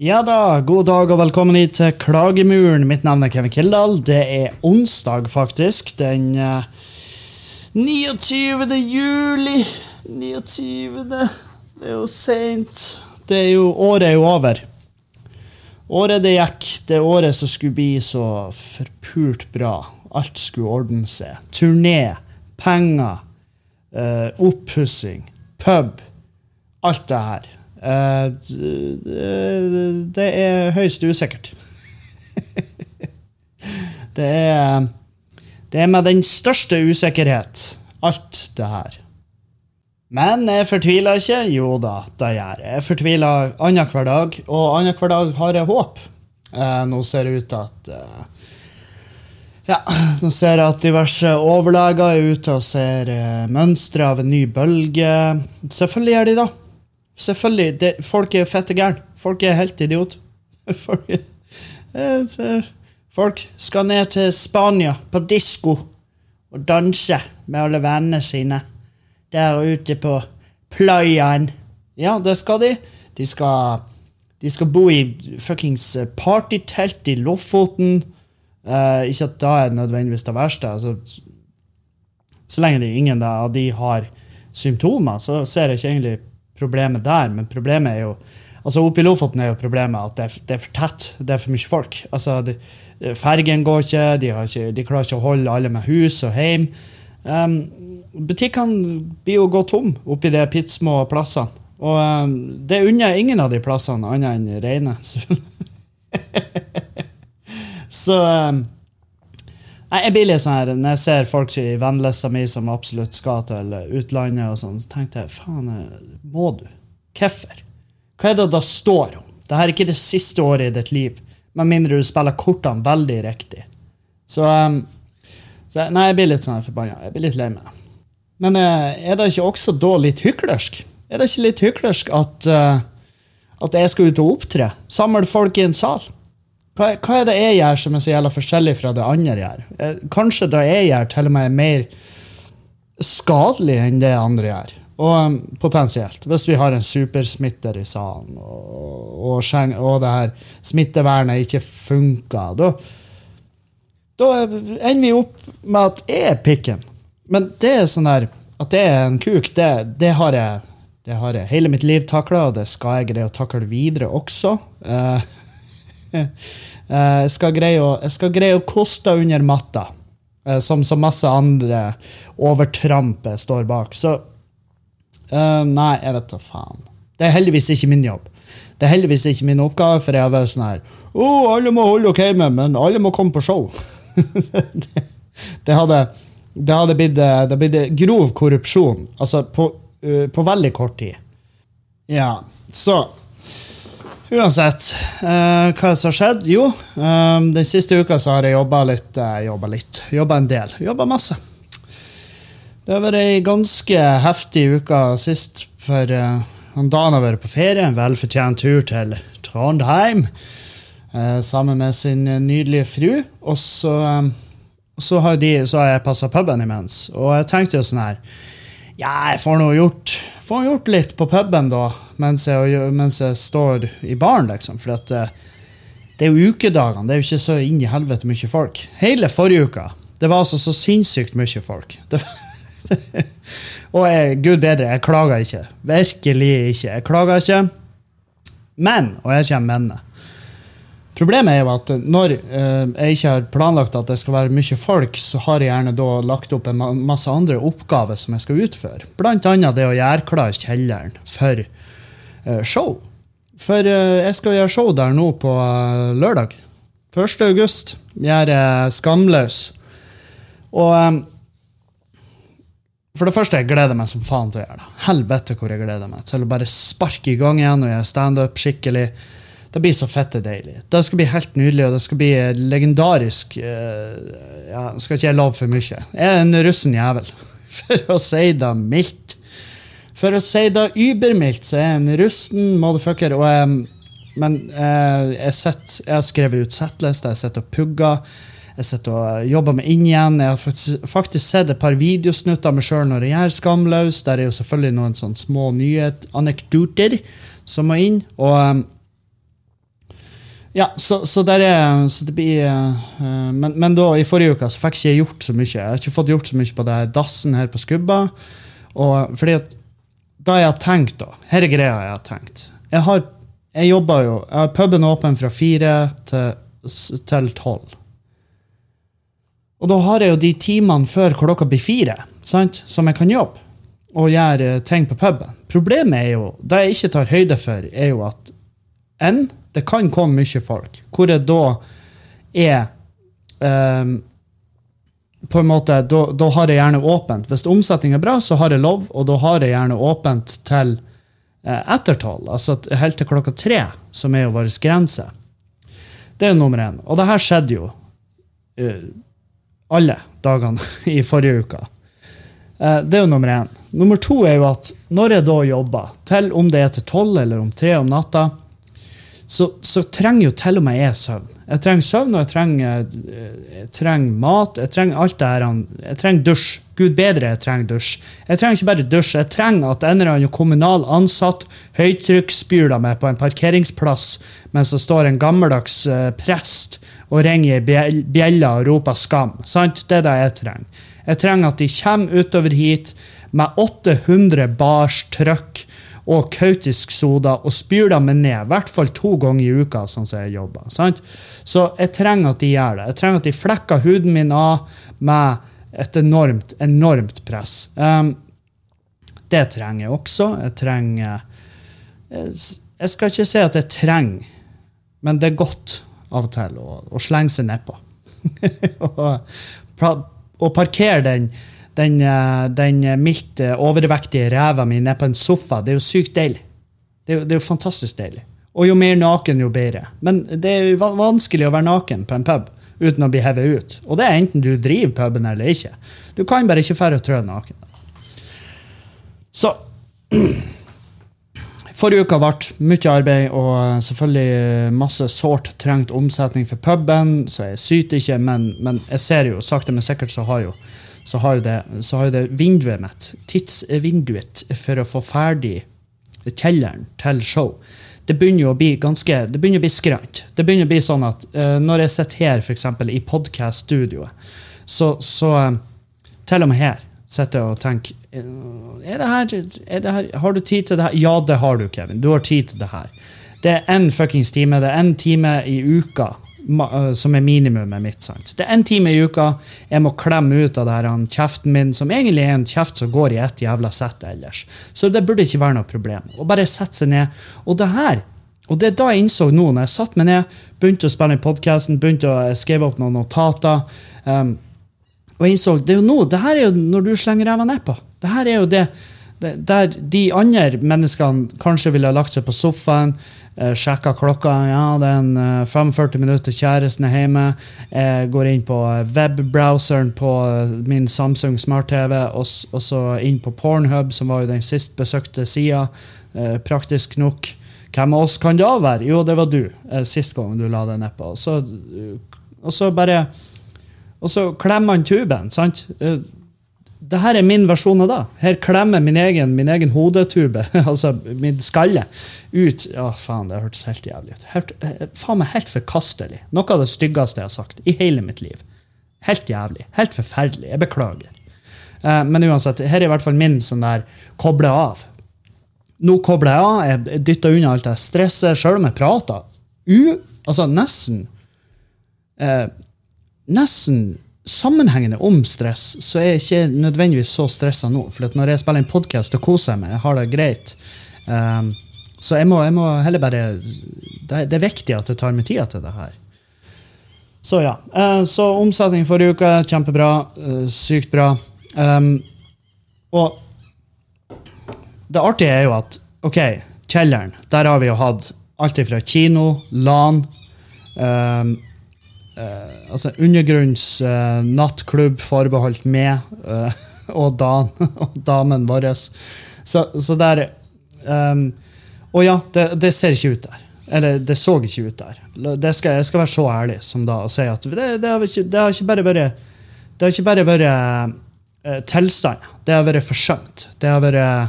Ja da, god dag og velkommen hit til Klagemuren. Mitt navn er Kevin Kildahl. Det er onsdag, faktisk. Den eh, 29. juli. 29. Det er jo seint. Det er jo Året er jo over. Året det gikk, det året som skulle bli så forpult bra. Alt skulle ordne seg. Turné, penger, uh, oppussing, pub. Alt det her. Eh, det er høyst usikkert. det er Det er med den største usikkerhet, alt det her. Men jeg fortviler ikke. Jo da, det gjør jeg. Jeg fortviler annenhver dag, og annenhver dag har jeg håp. Eh, nå ser det ut til at eh, ja, nå ser jeg at diverse overleger er ute og ser mønstre av en ny bølge. Selvfølgelig gjør de det. Selvfølgelig. Det, folk er fette gærne. Folk er helt idiot. Folk, eh, folk skal ned til Spania, på disko, og danse med alle vennene sine. Der ute på playaen. Ja, det skal de. De skal, de skal bo i fuckings partytelt i Lofoten. Uh, ikke at da er nødvendigvis det verste. Altså, så lenge de, ingen av de har symptomer, så ser jeg ikke egentlig problemet der. Men problemet er jo altså Oppe i Lofoten er jo problemet at det er, det er for tett. Det er for mye folk. Altså, de, Fergen går ikke de, ikke, de klarer ikke å holde alle med hus og hjem. Um, butikkene blir jo gått tom oppi de pittsmå plassene. Og um, det unner ingen av de plassene, annet enn Reine. Så um, Nei, jeg blir litt sånn her, Når jeg ser folk i vennelista mi som absolutt skal til utlandet, og sånn, så tenkte jeg faen, eh, må du? Hvorfor? Hva er det det står om? Dette er ikke det siste året i ditt liv, med mindre du spiller kortene veldig riktig. Så, um, så Nei, jeg blir litt sånn forbanna. Jeg blir litt lei meg. Men uh, er det ikke også da litt hyklersk? Er det ikke litt hyklersk at, uh, at jeg skal ut og opptre? Samle folk i en sal? Hva, hva er det jeg gjør som er så jævla forskjellig fra det andre gjør? Eh, Kanskje det jeg gjør, til og med er mer skadelig enn det andre gjør. Og um, potensielt. Hvis vi har en supersmitter i salen, og, og, og det her smittevernet ikke funker, da, da ender vi opp med at jeg er pikken. Men det er sånn der At det er en kuk, det, det har jeg det har jeg hele mitt liv takla, og det skal jeg greie å takle videre også. Eh, Jeg skal greie å, jeg skal greie å koste under matta, eh, som så masse andre overtramp står bak. Så uh, Nei, jeg vet da faen. Det er heldigvis ikke min jobb. Det er heldigvis ikke min oppgave, for jeg har vært sånn her Å, alle må holde dere hjemme, men alle må komme på show. det, det hadde det hadde blitt, eh, det blitt grov korrupsjon, altså på, uh, på veldig kort tid. Ja, så Uansett, eh, hva som har skjedd? Jo, eh, den siste uka så har jeg jobba litt. Uh, jobba litt. Jobba en del. Jobba masse. Det har vært ei ganske heftig uke sist, for uh, han Dan har vært på ferie. En velfortjent tur til Trondheim eh, sammen med sin nydelige fru. Og så, eh, så, har, de, så har jeg passa puben imens. Og jeg tenkte jo sånn her Ja, jeg får nå gjort, får gjort litt på puben da, mens jeg, mens jeg står i baren, liksom. For at eh, det er jo ukedagene. Det er jo ikke så inn i helvete mye folk. Hele forrige uka det var altså så sinnssykt mye folk. Det, og jeg, gud bedre, jeg klager ikke. Virkelig ikke. Jeg klager ikke. Men, og her kommer mennet Problemet er jo at når eh, jeg ikke har planlagt at det skal være mye folk, så har jeg gjerne da lagt opp en ma- masse andre oppgaver som jeg skal utføre. Blant annet det å gjøre klar kjelleren for eh, show. For eh, jeg skal gjøre show der nå på lørdag. 1. august. Gjøre Skamløs. Og for det første, jeg gleder meg som faen til å gjøre det. Helvete hvor jeg gleder meg til å bare sparke i gang igjen og gjøre standup skikkelig. Det blir så fette deilig. Det skal bli helt nydelig, og det skal bli legendarisk. eh, ja, skal ikke jeg love for mye. Jeg er en russen jævel, for å si det mildt. For å si det übermildt, så er jeg en russen motherfucker. Og jeg, men eh, jeg, sett, jeg har skrevet ut settlister, jeg sitter og pugger. Jeg sitter og jobber meg inn igjen. Jeg har faktisk, faktisk sett et par videosnutter av meg sjøl når jeg gjør Skamløs. Der er jo selvfølgelig noen sånne små nyhet, anekdoter som må inn. Og, um, Ja, så, så, er, så det blir uh, men, men da, i forrige uke så fikk ikke jeg gjort så mye. Jeg har ikke fått gjort så mye på det dassen her på Skubba. Og fordi at da jeg har tenkt, da Her er greia jeg har tenkt. Jeg har jeg jobber jo Jeg har puben åpen fra fire til tolv. Og da har jeg jo de timene før klokka blir fire sant, som jeg kan jobbe og gjøre ting på puben. Problemet er jo, det jeg ikke tar høyde for, er jo at en, det kan komme mye folk, hvor det da er um, på en måte, da, da, har jeg gjerne åpent. Hvis omsetning er bra, så har jeg lov, og da har jeg gjerne åpent til eh, ettertall. Altså helt til klokka tre, som er jo vår grense. Det er nummer én. Og det her skjedde jo uh, alle dagene i forrige uke. Uh, det er jo nummer én. Nummer to er jo at når jeg da jobber, til om det er til tolv eller om tre om natta, så, så, trenger jo til og med jeg søvn. Jeg trenger søvn, og jeg trenger, jeg trenger mat. Jeg trenger alt det her. Jeg trenger dusj. Gud bedre, jeg trenger dusj. Jeg trenger ikke bare dusj, jeg trenger at en eller annen kommunal ansatt høytrykksspyler meg på en parkeringsplass mens det står en gammeldags uh, prest og ringer i bjella og roper 'skam'. Sant? Det er det jeg trenger. Jeg trenger at de kommer utover hit med 800 bars trøkk og kautisk soda og spyr dem ned, i hvert fall to ganger i uka, sånn som jeg jobber. Sant? Så jeg trenger at de gjør det. Jeg trenger at de flekker huden min av med et enormt, enormt press. Um, det trenger jeg også. Jeg trenger Jeg skal ikke si at jeg trenger, men det er godt av og til å, å slenge seg nedpå. og, og parkere den den, eh, den mildt overvektige ræva mi ned på en sofa. Det er jo sykt deilig. Det er det er jo fantastisk deilig. Og jo mer naken, jo bedre. Men det er jo vanskelig å være naken på en pub uten å bli hevet ut. Og det er enten du driver puben eller ikke. Du kan bare ikke færre trø naken. Så Forrige uke ble mye arbeid og selvfølgelig masse sårt trengt omsetning for puben, så jeg syter ikke, men, men jeg ser jo sakte, men sikkert så har jo så har jo det, det vinduet mitt, tidsvinduet for å få ferdig kjelleren til show, det begynner jo å bli ganske, det begynner å bli skrant. Det begynner å bli sånn at uh, når jeg sitter her, f.eks. i podkast-studioet, så, så uh, til og med her sitter jeg og tenker er det, her, er det her, Har du tid til det her? Ja, det har du, Kevin. Du har tid til det her. Det er én fuckings time. Det er én time i uka Eh, som er minimumet mitt. sant? Det er én time i uka jeg må klemme ut av det her, kjeften min, som egentlig er en kjeft som går i ett jævla sett ellers. Så det burde ikke være noe problem. Og bare sette seg ned. Og det her, og det er da jeg innså nå, når jeg satte meg ned, begynte å spille inn podkasten, begynte å skrive opp noen notater um, Og jeg innså det er jo nå, det her er jo når du slenger ræva nedpå. Det her er jo det der de andre menneskene kanskje ville ha lagt seg på sofaen Uh, sjekker klokka. Ja, det er en uh, 45 minutter. Kjæresten er hjemme. Jeg går inn på webbrowseren på min Samsung smart-TV, og, så inn på Pornhub, som var jo den sist besøkte sida. Praktisk nok. Hvem av oss kan det være? Jo, det var du. sist gang du la det nedpå. Og så, bare Og så klemmer han tuben. sant? Det her er min versjon av det. Her klemmer min egen, min egen hodetube, altså min skalle, ut Å, faen, det hørtes helt jævlig ut. Helt, eh, faen meg helt forkastelig. Noe av det styggeste jeg har sagt i hele mitt liv. Helt jævlig. Helt forferdelig. Jeg beklager. Uh, men uansett, her er i hvert fall min sånn der koble av. Nå kobler jeg av. Jeg dytter unna alt det stresset, sjøl om jeg prater. U, altså nesten eh, Nesten sammenhengende om stress, så er jeg ikke nødvendigvis så stressa nå. For når jeg spiller en podkast og koser meg, jeg har det greit. Um, så jeg må, jeg må, heller bare det, det, er viktig at jeg tar meg tida til det her. Så ja. Uh, så omsetning forrige uke, kjempebra. Uh, sykt bra. Um, og det artige er jo at OK, kjelleren, der har vi jo hatt alt fra kino, LAN um, uh, altså undergrunns uh, nattklubb forbeholdt meg uh, og, Dan, damen vår. Så, så der um, Og ja, det, det, ser ikke ut der. Eller det så ikke ut der. Skal, jeg skal være så ærlig som da og si at det, det, har, ikke, det har, ikke, bare vært det har ikke bare vært uh, tilstand. Det har vært forsømt. Det har vært Eh,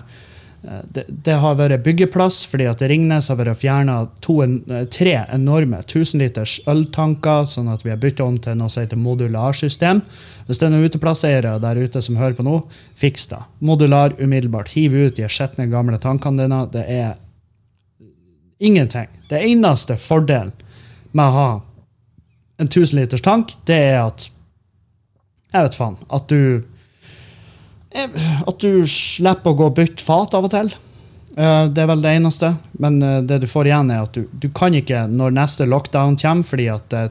Det, det har vært byggeplass fordi at Ringnes har vært fjerna tre enorme 1000 liters øltanker, sånn at vi har bytta om til noe som heter modularsystem. Hvis det er noen uteplasseiere der ute som hører på nå, fiks det. Modular umiddelbart. Hiv ut de skitne, gamle tankene dine. Det er ingenting. Det eneste fordelen med å ha en 1000 liters tank, det er at Jeg vet faen. At du at du slipper å gå og bytte fat av og til. Eh, Det er vel det eneste. Men eh, det du får igjen, er at du, du kan ikke, når neste lockdown kommer, fordi at, eh,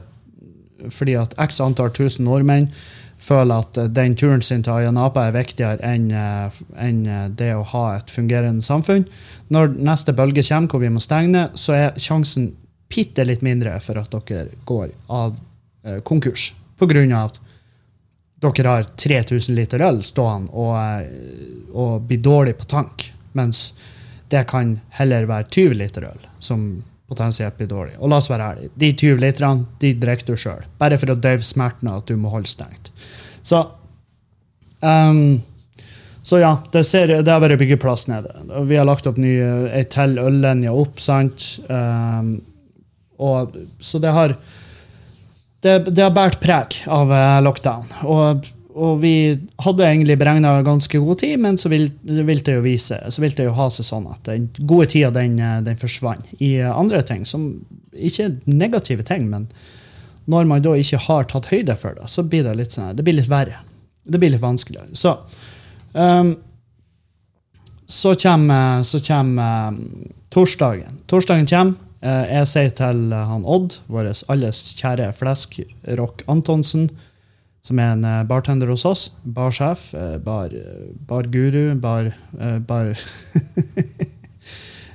fordi at x antall tusen nordmenn føler at eh, den turen sin til Ayanapa er viktigere enn eh, eh, det å ha et fungerende samfunn. Når neste bølge kommer hvor vi må stenge så er sjansen bitte litt mindre for at dere går av eh, konkurs. På grunn av at dere har 3000 liter øl stående og, eh, og blir dårlig på tank. Mens det kan heller være 20 liter øl som potensielt blir dårlig. Og la oss være ærlige, de 20 literne de drikker du sjøl. Bare for å døyve smerten av at du må holde stengt. Så um, så ja, det, ser, det har vært byggeplass nede. Vi har lagt opp ny, ei til øllinje opp. sant? Um, og, så det har det, det har båret preg av eh, lockdown. Og, og vi hadde egentlig beregna ganske god tid, men så vil, vil det jo vise, så vil det jo ha seg sånn at den gode tida den, eh, den forsvant i eh, andre ting, som ikke er negative ting, men når man da ikke har tatt høyde for det, så blir det litt sånn, det blir litt verre. Det blir litt vanskeligere. Så um, så kommer, så kommer um, torsdagen. Torsdagen kommer. Eh, jeg sier til eh, han Odd, vår alles kjære flesk, Rock Antonsen, som er en eh, bartender hos oss, barsjef, bar, barguru, bar, bar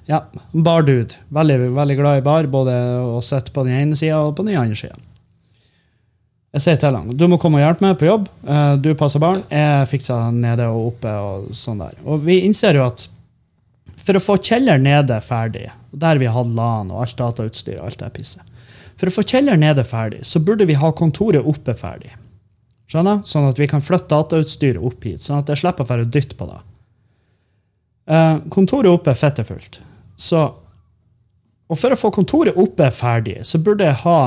Ja, bardude. Veldig, veldig glad i bar, både å sitte på den ene sida og på den andre sida. Jeg sier til han du må komme og hjelpe meg på jobb. Du passer barn. Jeg fikser nede og oppe. Og sånn der. Og vi innser jo at for å få kjeller nede ferdig, der vi hadde LAN og alt datautstyr, og alt det pisset, for å få kjeller nede ferdig, så burde vi ha kontoret oppe ferdig. Skjønner? Sånn at vi kan flytte datautstyret opp hit, sånn at jeg slipper å være dytt på det. Eh, kontoret oppe er fettefullt. Så, og for å få kontoret oppe ferdig, så burde jeg ha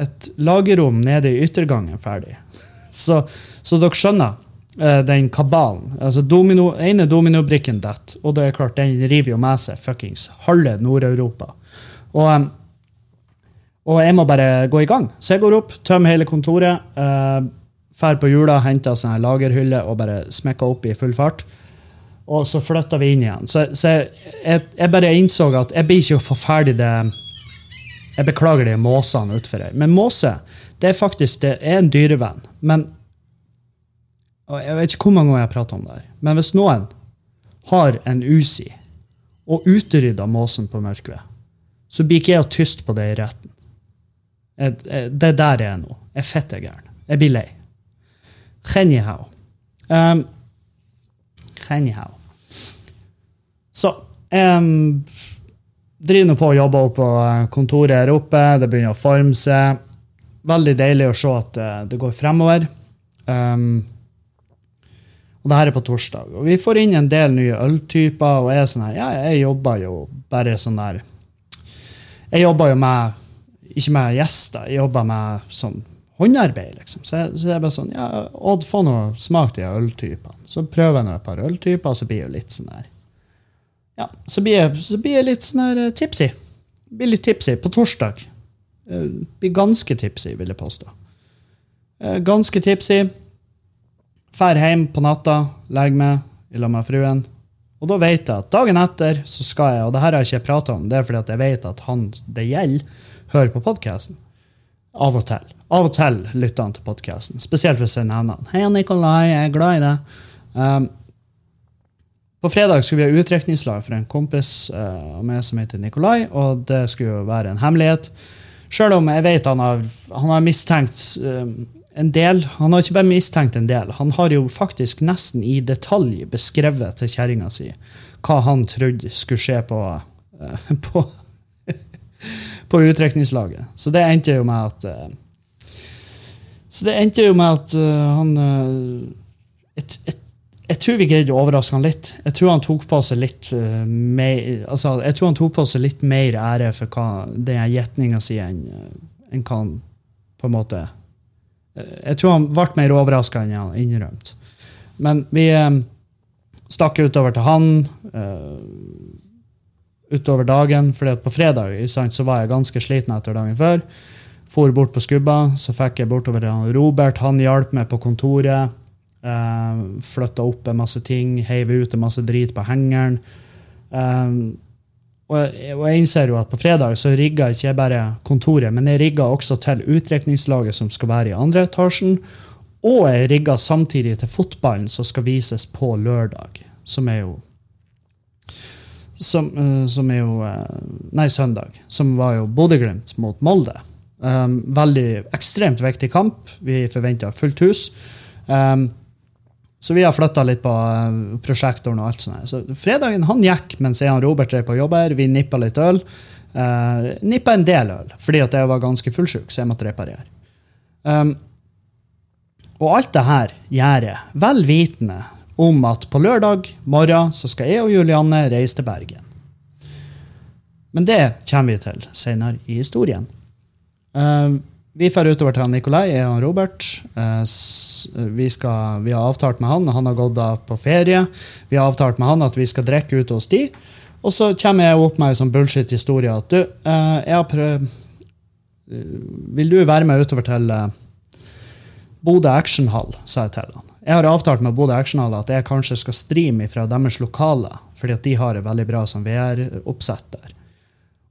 et lagerrom nede i yttergangen ferdig. Så, så dere skjønner den kabalen. Altså domino, ene dominobrikken detter, og det er klart, den river jo med seg fuckings halve Nord-Europa. Og, og jeg må bare gå i gang. Så jeg går opp, tømmer hele kontoret, uh, drar på hjula, henter sånn lagerhylle og bare smekker opp i full fart. Og så flytter vi inn igjen. Så, så jeg, jeg, bare innså at jeg blir ikke å få ferdig det Jeg beklager de måsene utfor her. Men måse det er faktisk det er en dyrevenn. Men Jeg vet ikke hvor mange ganger jeg har prata om det her. Men hvis noen har en Uzi og utrydder måsen på Mørkved, så blir ikke jeg tyst på det i retten. Jeg, jeg, det er der jeg er nå. Jeg er fette gæren. Jeg blir lei. Anyhow. Um, anyhow. Så um, driver nå på å jobbe på eh, kontoret her oppe. Det begynner å forme seg. Veldig deilig å se at eh, det går fremover. Um, og det her er på torsdag. Og vi får inn en del nye øltyper, og jeg er sånn her, ja, jeg jobber jo bare sånn der Jeg jobber jo med Ikke med gjester, jeg jobber med sånn håndarbeid, liksom. Så jeg, så jeg bare sånn Ja, Odd, få noe smak de øltypene. Så prøver jeg nå et par øltyper, og så blir jeg litt sånn her Ja, så blir jeg, så blir jeg litt sånn her eh, tipsy. Blir litt tipsy på torsdag. Eh, Blir ganske tipsy, vil jeg påstå. Eh, Ganske tipsy. Drar hjem på natta, legger meg i lag med fruen. Og da vet jeg at dagen etter så skal jeg, og det her har jeg ikke prata om, det er fordi at jeg vet at han det gjelder, hører på podkasten. Av og til. Av og til lytter han til podkasten. Spesielt hvis jeg nevner han. 'Hei, Nikolai, jeg er glad i deg'. Um, på fredag skulle vi ha utdrikningslag for en kompis uh, av meg som heter Nikolai, og det skulle jo være en hemmelighet. Sjøl om jeg vet han har, han har mistenkt um, en del. Han har ikke bare mistenkt en del, han har jo faktisk nesten i detalj beskrevet til kjerringa si hva han trodde skulle skje på, uh, på, på utdrikningslaget. Så det endte jo med at uh, Så det endte jo med at uh, han et, et, jeg tror vi greide å overraske han litt. Jeg tror han tok på seg litt mer altså, Jeg tror han tok på seg litt mer ære for hva den gjetninga si enn enn hva han på en måte Jeg tror han ble mer overraska enn han innrømte. Men vi um, stakk utover til han uh, utover dagen, for på fredag sant, så var jeg ganske sliten etter dagen før. For bort på skubba, så fikk jeg bortover til Robert. Han hjalp meg på kontoret. Eh, flytta opp en masse ting, heiv ut en masse drit på hengeren. Um, og, jeg, og jeg innser jo at på fredag så rigga ikke jeg bare kontoret, men jeg rigga også til utdrikningslaget som skal være i andre etasjen. Og jeg rigga samtidig til fotballen som skal vises på lørdag, som er jo som, uh, som er jo uh, Nei, søndag. Som var jo Bodø-Glimt mot Molde. Um, veldig ekstremt viktig kamp. Vi forventer fullt hus. Um, så vi har flytta litt på uh, prosjektoren. og alt sånt. Så Fredagen han gikk mens jeg og Robert drev på jobb her. Vi nippa litt øl. Uh, nippa en del øl, fordi at jeg var ganske fullsjuk, så jeg måtte reparere. Um, og alt det her gjør jeg vel vitende om at på lørdag morgen så skal jeg og Julianne reise til Bergen. Men det kommer vi til senere i historien. Uh, vi drar utover til Nikolai, og Robert. Eh, vi, skal, vi, har avtalt med han, han har gått av på ferie. Vi har avtalt med han at vi skal drikke ute hos de. Og så kommer jeg opp med en sånn bullshit-historie at du, eh, jeg har prøvd eh, Vil du være med utover til Bodø Actionhall, sa jeg til han. Jeg har avtalt med Bodø Actionhall at jeg kanskje skal streame fra deres lokaler, fordi at de har et veldig bra VR-oppsett der.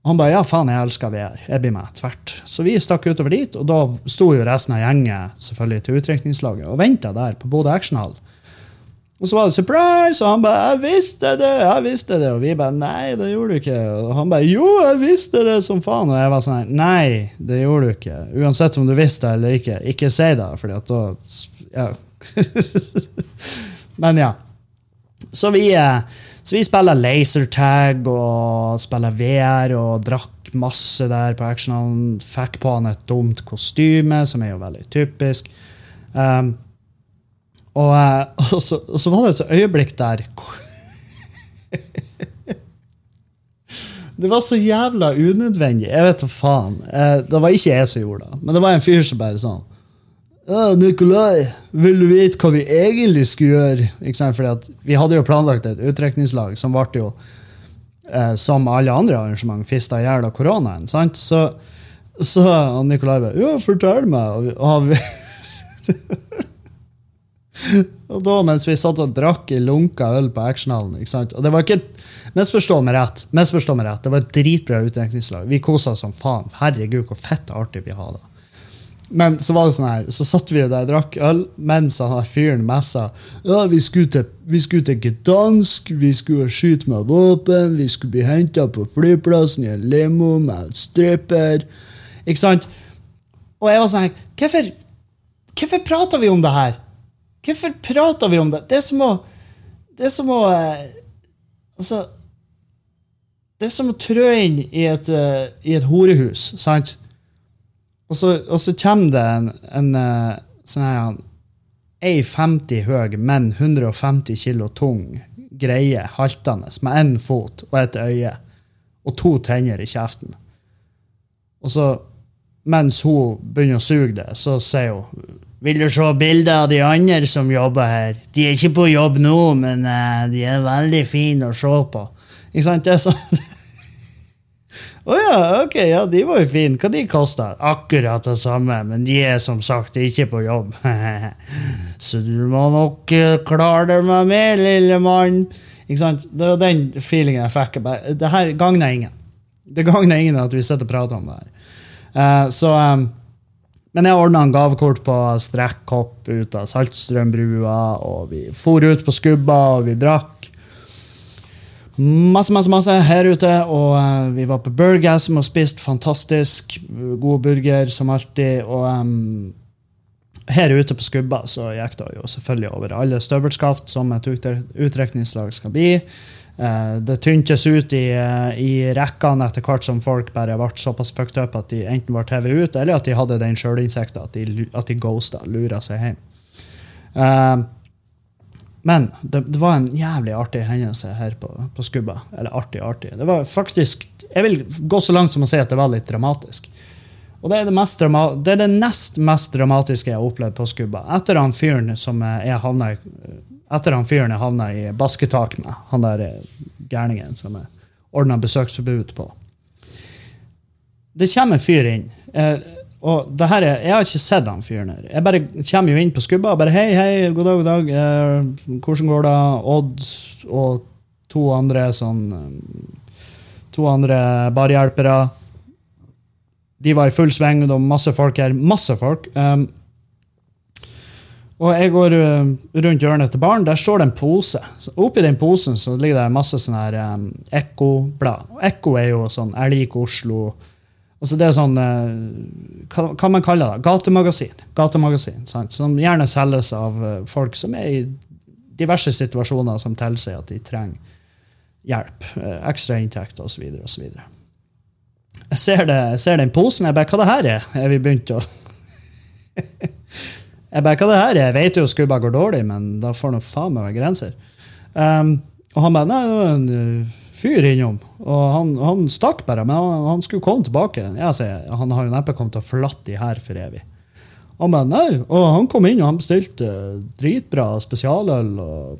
Han bare ja, faen, jeg elsker VR. Jeg blir med tvert. Så vi stakk utover dit, og da sto jo resten av gjengen selvfølgelig til utdrikningslaget og venta der på Bodø Actionhall. Og så var det surprise, og han bare 'Jeg visste det!' jeg visste det, Og vi bare 'Nei, det gjorde du ikke'. Og han bare 'Jo, jeg visste det som faen'. Og jeg var sånn 'Nei, det gjorde du ikke'. Uansett om du visste det eller ikke, ikke si det, fordi at da Ja. Men ja. Så vi eh, så vi spiller lasertag og spiller VR og drakk masse der på actionen. Fikk på han et dumt kostyme, som er jo veldig typisk. Um, og, eh, og, så, og, så, var det et øyeblikk der Det var så jævla unødvendig. Jeg vet da faen. Eh, det var ikke jeg som gjorde det, men det var en fyr som bare sånn Nikolai, vil du vite hva vi egentlig skulle gjøre? Fordi at vi hadde jo planlagt et utdrikningslag som ble jo, eh, som alle andre arrangement, fista i hjel av koronaen. sant? Så, så Nikolai bare Ja, fortell meg. Og, og da, mens vi satt og drakk i lunka øl på Actionhallen ikke sant? Og det var ikke Misforstå meg rett. misforstå meg rett, Det var et dritbra utdrikningslag. Vi kosa oss som faen. Herregud, hvor fett artig vi har det. Men så var det sånn her, så satt vi der og drakk øl mens han fyren messa. Ja, vi skulle, til, vi skulle til Gdansk, vi skulle skyte med våpen, vi skulle bli henta på flyplassen i en limo med stripper. Ikke sant? Og jeg var sånn her Hvorfor, hvorfor prater vi om det her? Hvorfor prater vi om det? Det er som å Det er som å eh, Altså Det er som å trø inn i et, uh, i et horehus, sant? Og så, og så kommer det en, en eh, sånn her ei 50 høy, men 150 kilo tung greie haltende med én fot og et øye og to tenner i kjeften. Og så, mens hun begynner å suge det, så sier hun vil du se bilder av de andre som jobber her? De er ikke på jobb nå, men uh, de er veldig fine å se på. Ikke sant? Det er sånn å oh, ja, ok, ja, de var jo fine. Hva de kosta? Akkurat det samme, men de er som sagt ikke på jobb. Så du må nok uh, klare deg med meg, lille mann. Ikke sant? Det var den feelingen jeg fikk. Det her gagner ingen. Det gagner ingen at vi sitter og prater om det her. Uh, så um, men jeg ordna en gavekort på strekkhopp ut av Saltstrømbrua, og vi for ut på skubba, og vi drakk. Masse, masse, masse her ute. Og uh, vi var på Burgasm og spiste fantastisk god burger som alltid. Og um, her ute på Skubba så gikk det jo selvfølgelig over alle støvelskaft som et utrekningslag skal bli. Uh, det tyntes ut i, uh, i rekkene etter hvert som folk bare ble såpass fucked up at de enten var TV ut, eller at de hadde den sjølinnsikta at, de, at de ghosta, lura seg hjem. Uh, men det, det var en jævlig artig hendelse her på, på Skubba. Eller artig, artig. Det var faktisk Jeg vil gå så langt som å si at det var litt dramatisk. Og det er det, mest det er det nest mest dramatiske jeg har opplevd på Skubba. Etter han fyren som jeg havna i etter han fyren jeg havna i basketak med, han der eh, gærningen som jeg ordna besøksforbud på. Det kommer en fyr inn. Eh, og det her er, Jeg har ikke sett han fyren her. Jeg bare kommer jo inn på skubba og bare Hei, hei, god dag, god dag. Eh, hvordan går det? Odd og to andre sånn eh, To andre barhjelpere. De var i full sving, det var masse folk her. Masse folk. Um, og jeg går uh, rundt hjørnet til baren, der står det en pose. Så oppi den posen så ligger det masse sånne her um, Ekko-blad. Ekko er jo sånn Jeg liker Oslo. Altså det er sånn uh, hva, hva man kaller det? Gatemagasin. Gatemagasin sant? Som gjerne selges av uh, folk som er i diverse situasjoner som tilsier at de trenger hjelp. Uh, ekstra inntekter osv. osv. Jeg ser, det, jeg ser den posen. Jeg bare Hva det her er? Er vi begynt å Jeg bare, hva det her er? Jeg vet jo Skubba går dårlig, men da får nå faen meg være grenser. Um, og han bare Nei, fyr innom. Og han, han stakk bare, men han, han, skulle komme tilbake. Jeg sier, Han har jo neppe kommet til å forlate her for evig. Han bare nei, og han kom inn og han bestilte dritbra spesialøl. og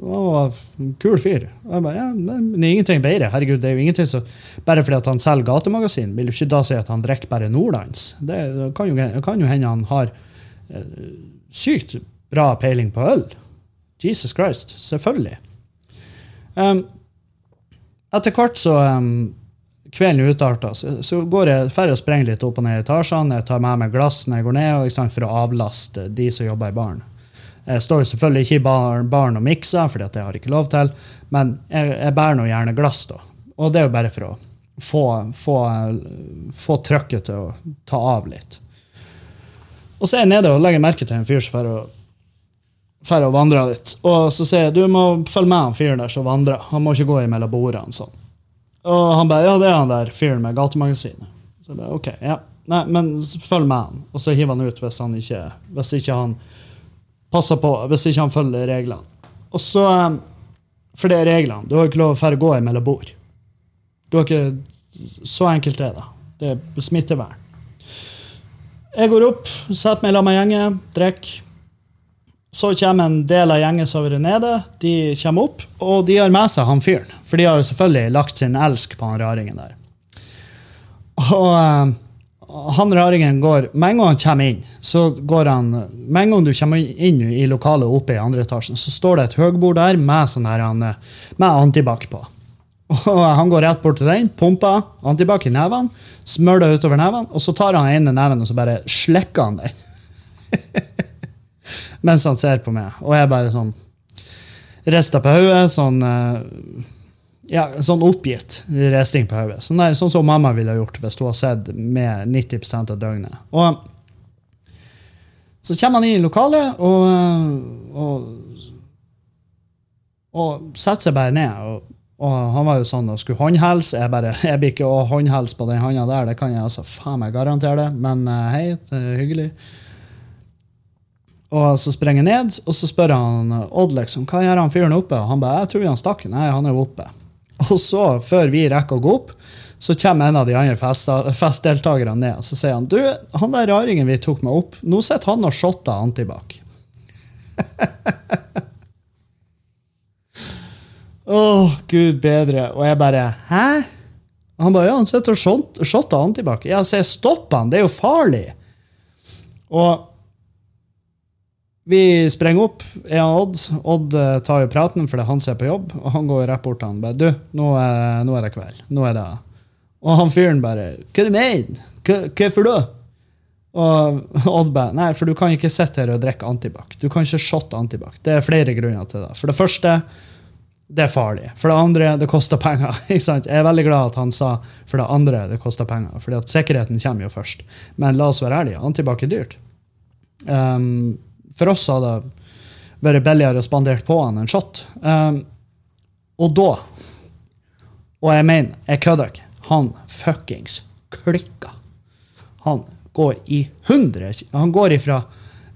han var en kul fyr. Jeg bare, ja, men det er ingenting bedre. Herregud, det er jo ingenting så, Bare fordi at han selger gatemagasin, vil jo ikke da si at han drikker bare Nordlands. Det, kan jo, kan jo hende han har sykt bra peiling på øl. Jesus Christ. Selvfølgelig. Um, etter hvert så um, Kvelden utarter, så, så går jeg ferdig og sprenger litt opp og ned i etasjene. Jeg tar med meg glass når jeg går ned, og, sant, for å avlaste de som jobber i baren. Jeg står selvfølgelig ikke i baren, og mikser, for det har jeg ikke lov til, men jeg, jeg bærer nå gjerne glass. da. Og det er jo bare for å få, få, få trykket til å ta av litt. Og så er jeg nede og legger merke til en fyr som drar og vandrer litt. Og så sier jeg du må følge med han fyren der som vandrer. Han må ikke gå imellom bordene. sånn. Og han bare ja, det er han der fyren med gatemagasinet. Så jeg bare, ok, ja. Nei, men følg med han. Og så hiver han ut hvis han ikke, hvis ikke han passer på, hvis ikke han følger reglene. Og så, eh, For det er reglene. Du har ikke lov til å gå imellom bord. Du har ikke, Så enkelt er det. Det er smittevern. Jeg går opp, setter meg sammen med gjengen, drikker. Så kommer en del av gjengen som har vært nede. De kommer opp, og de har med seg han fyren. For de har jo selvfølgelig lagt sin elsk på han raringen der. Og uh, han raringen går Med en gang han kommer inn, så går han Med en gang du kommer inn i lokalet oppe i andre etasjen, så står det et høgbord der med, sånn her, med antibac på. Og han går rett bort til den, pumper antibac i nevene smører det utover nevene, og så tar han ene neven og så bare slikker han den. Mens han ser på meg. Og jeg bare sånn Rister på hodet, sånn eh, ja, sånn oppgitt risting på hodet. Sånn, sånn, som mamma ville gjort hvis hun har sett med 90% av døgnet. Og så kommer han inn i lokalet og, og, og setter seg bare ned. og og han var jo sånn og skulle håndhilse. Jeg bare, jeg blir ikke å håndhilse på den hånda der. Det kan jeg altså faen meg garantere det. Men uh, hei, det er hyggelig. Og så sprenger jeg ned, og så spør han Odd liksom, hva gjør han fyren oppe. Og han bare jeg tror han stakk. Nei, han er jo oppe. Og så, før vi rekker å gå opp, så kommer en av de andre festdeltakerne ned og så sier han, du, han der raringen vi tok med opp, nå sitter han og shotter antibac. Å, oh, gud bedre. Og jeg bare Hæ? Han bare ja, han sitter og shotter antibac. Jeg sier stopp han, det er jo farlig. Og vi sprenger opp. Jeg og Odd Odd eh, tar jo praten, for han som er på jobb. Og han går rett bort til han bare Du, nå er, nå er det kveld. Nå er det Og han fyren bare Hva du mener Hvorfor da? Og Odd bare Nei, for du kan ikke sitte her og drikke antibac. Du kan ikke shotte antibac. Det er flere grunner til det. For det første det er farlig. For det andre, det koster penger. Jeg er veldig glad at han sa for det andre, det koster penger. at sikkerheten kommer jo først. Men la oss være ærlige, antibac er dyrt. Um, for oss hadde det vært billigere å spandere på han en shot. Um, og da Og jeg mener, jeg kødder ikke. Han fuckings klikka. Han går i hundre Han går ifra,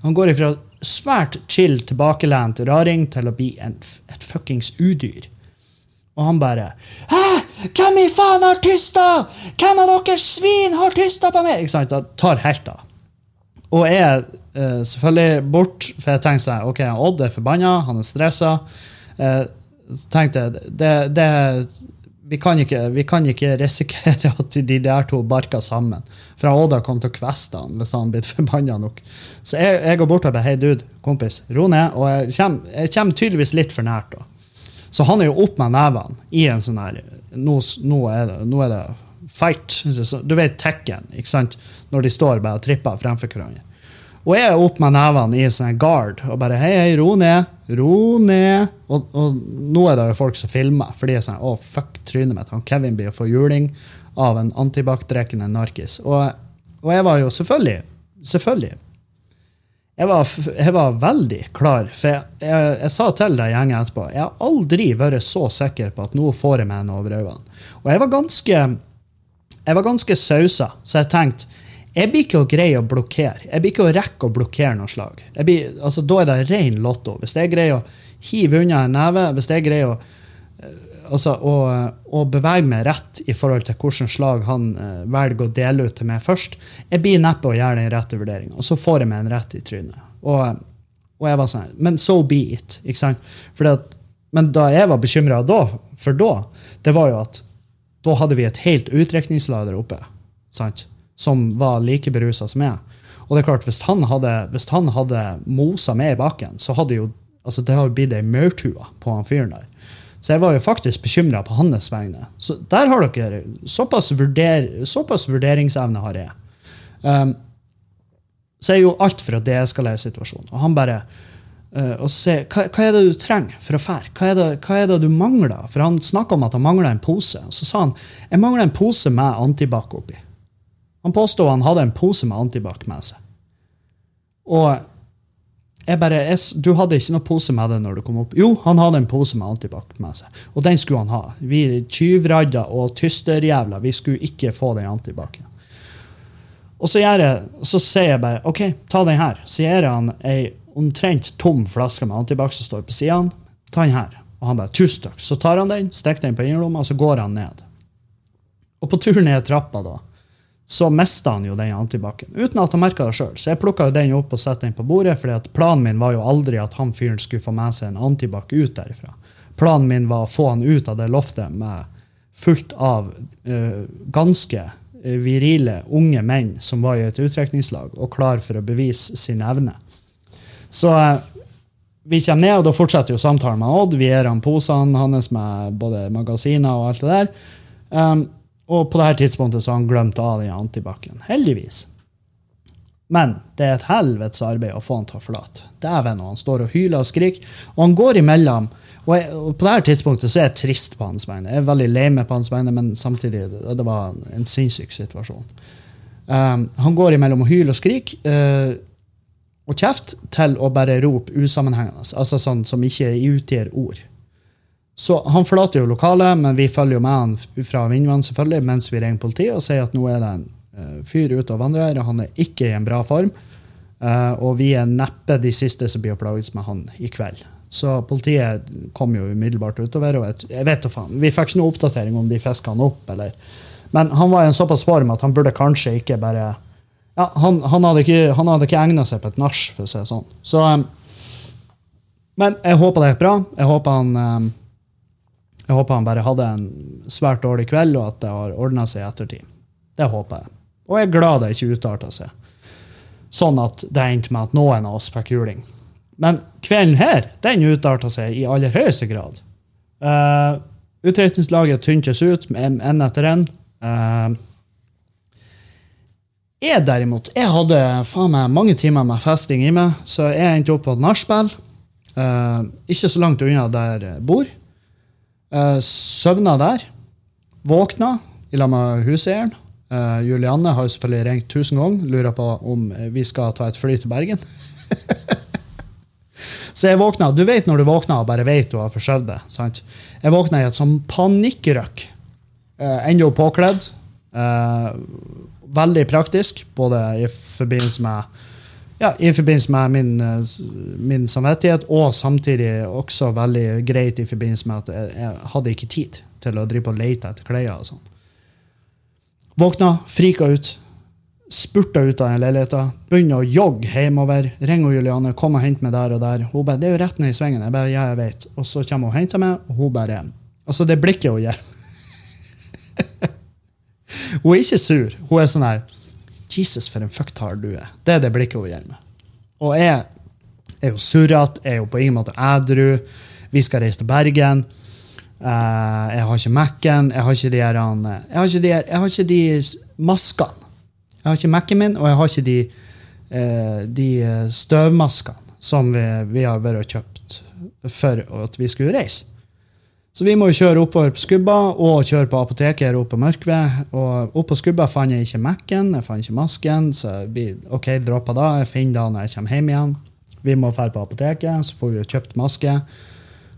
han går ifra svært chill, tilbakelent raring til å bli en, et fuckings udyr. Og han bare Hæ? Hvem i faen har tysta? Hvem av dere svin har tysta på meg? Ikke sant? Da tar helt av. Og er eh, selvfølgelig bort, for jeg tenkte sånn OK, Odd er forbanna, han er stressa. Eh, tenkte det, det, vi, kan ikke, vi kan ikke risikere at de der to barker sammen. For Odd har kommet til å kveste han hvis han blitt forbanna nok. Så jeg, jeg går bort og bare Hei, dude, kompis, ro ned. Og jeg kommer, jeg kommer tydeligvis litt for nært. da. Så han er jo opp med nevene i en sånn her Nå, nå, er, det, nå er det fight. Du vet Tekken, ikke sant? Når de står bare og tripper fremfor hverandre. Og jeg er opp med nevene i sånn guard og bare hei, hei, ro ned. Ro ned. Og, og nå er det jo folk som filmer, for de er sånn å, fuck trynet mitt. Han Kevin blir å få juling av en antibac-drikkende narkis. Og, og jeg var jo selvfølgelig Selvfølgelig jeg var, jeg var veldig klar, for jeg, jeg, jeg sa til deg gjengen etterpå Jeg har aldri vært så sikker på at nå får jeg meg en over øynene. Og jeg var ganske jeg var ganske sausa, så jeg tenkte jeg blir ikke å greie å blokkere. Jeg blir ikke å rekke å blokkere noe slag. Blir, altså, da er det ren lotto. Hvis jeg greier å hive unna en neve, hvis jeg greier å altså, å, å bevege meg rett i forhold til hvilket slag han eh, velger å dele ut til meg først. Jeg blir neppe å gjøre den rette vurderinga, og så får jeg meg en rett i trynet. Og, og jeg var sånn Men so be it. ikke sant? Fordi at, men da jeg var bekymra da, for da, det var jo at da hadde vi et helt utdrikningslag der oppe sant? som var like berusa som jeg. Og det er klart, hvis han hadde, hvis han hadde mosa meg i bakken, så hadde jo altså det har blitt ei maurtue på han fyren der. Så jeg var jo faktisk bekymra på hans vegne. Så der har dere såpass, vurder, såpass vurderingsevne har jeg. Um, så er jo alt for å deeskalere situasjonen. Og han bare og se, hva, hva er det du trenger for å fære? Hva, hva er det du mangler? For han snakka om at han mangla en pose. Og så sa han jeg mangler en pose med antibac oppi. Han påstod han hadde en pose med antibac med seg. Og jeg bare, jeg, Du hadde ikke noen pose med deg når du kom opp? Jo, han hadde en pose med antibac med seg. Og den skulle han ha. Vi tyvradda og tysterjævla, vi skulle ikke få den antibacen. Og så, gjør jeg, så sier jeg bare OK, ta den her. Så gir han ei omtrent tom flaske med antibac som står på sidene. Ta den her. Og han bare tusen takk. Så tar han den, stikker den på innerlomma, og så går han ned. Og på tur ned trappa da, så mista han jo den antibacen. Uten at han merka det sjøl. Så jeg plukka den opp og satte den på bordet, fordi at planen min var jo aldri at han fyren skulle få med seg en antibac ut derifra. Planen min var å få han ut av det loftet med fullt av uh, ganske eh, virile unge menn som var i et utdrikningslag og klar for å bevise sin evne. Så eh, vi kommer ned, og da fortsetter jo samtalen med Odd. Vi gir han posene hans med både magasiner og alt det der. Um, og på det her tidspunktet så har han glemt av den antibacen. Heldigvis. Men det er et helvetes arbeid å få han til å forlate. Dæven, og han står og hyler og skriker. Og han går imellom. Og, jeg, og på dette tidspunktet så er jeg trist på hans vegne. Jeg er veldig lei meg på hans vegne, men samtidig det, det var en sinnssyk situasjon. Um, han går imellom og hyler og skriker. Uh, og kjeft til å bare rope usammenhengende, altså sånn som ikke utgir ord. Så han forlater jo lokalet, men vi følger jo med han fra Vindvann selvfølgelig, mens vi ringer politiet og sier at nå er det en eh, fyr ute og vandrer og han er ikke i en bra form. Eh, og vi er neppe de siste som blir plaget med han i kveld. Så politiet kom jo umiddelbart utover, og jeg, vet da faen. Vi fikk ikke noe oppdatering om de fiska han opp, eller Men han var i en såpass form at han burde kanskje ikke bare ja, han, han hadde ikke, han ikke egna seg på et nach, for å si det sånn. Så, um, men jeg håper det gikk bra. Jeg håper han um, jeg håper han bare hadde en svært dårlig kveld, og at det har ordna seg i ettertid. Det håper jeg. Og jeg er glad det ikke utarta seg. Sånn at det endte med at noen av oss fikk juling. Men kvelden her, den utarta seg i aller høyeste grad. Uh, Utdrikningslaget tyntes ut med en etter en. Uh, jeg derimot, jeg hadde faen meg mange timer med festing i meg, så jeg endte opp på et nachspiel. Uh, ikke så langt unna der jeg bor. Uh, søvna der. Våkna i lag med huseieren. Uh, Julianne har jo selvfølgelig ringt tusen ganger, lurer på om vi skal ta et fly til Bergen. Så jeg våkna, Du vet når du våkner og bare vet du har forsøvd det. sant? Jeg våkna i et sånn panikkrøkk. Uh, ennå påkledd. Uh, veldig praktisk, både i forbindelse med ja, i forbindelse med min, eh, min samvittighet, og samtidig også veldig greit i forbindelse med at jeg, jeg hadde ikke tid til å drive og lete etter klær og sånn. Våkna, frika ut, spurta ut av den leiligheten, begynner å jogge hjemover. Ringer Juliane, kom og hent meg der og der. Hun bare 'Det er jo rett ned i svingen.' Jeg bare, ja, jeg vet. Og så kommer hun og henter meg, og hun bare Altså, det blikket hun gir Hun er ikke sur. Hun er sånn her Jesus, for en fucktard du er. Det er det blikket hun gir meg. Og jeg er jo surrete, er jo på ingen måte ædru. Vi skal reise til Bergen. Uh, jeg har ikke Mac-en. Jeg har ikke de her jeg har ikke de, jeg har ikke de maskene. Jeg har ikke Mac-en min, og jeg har ikke de, uh, de støvmaskene som vi, vi har vært og kjøpt for at vi skulle reise. Så vi må jo kjøre oppover på Skubba og kjøre på apoteket her oppe på Mørkved. Og oppe på Skubba fant jeg ikke Mac-en, jeg fant ikke masken, så vi ok, droppa da. Jeg finner da når jeg kommer hjem igjen. Vi må dra på apoteket, så får vi jo kjøpt maske.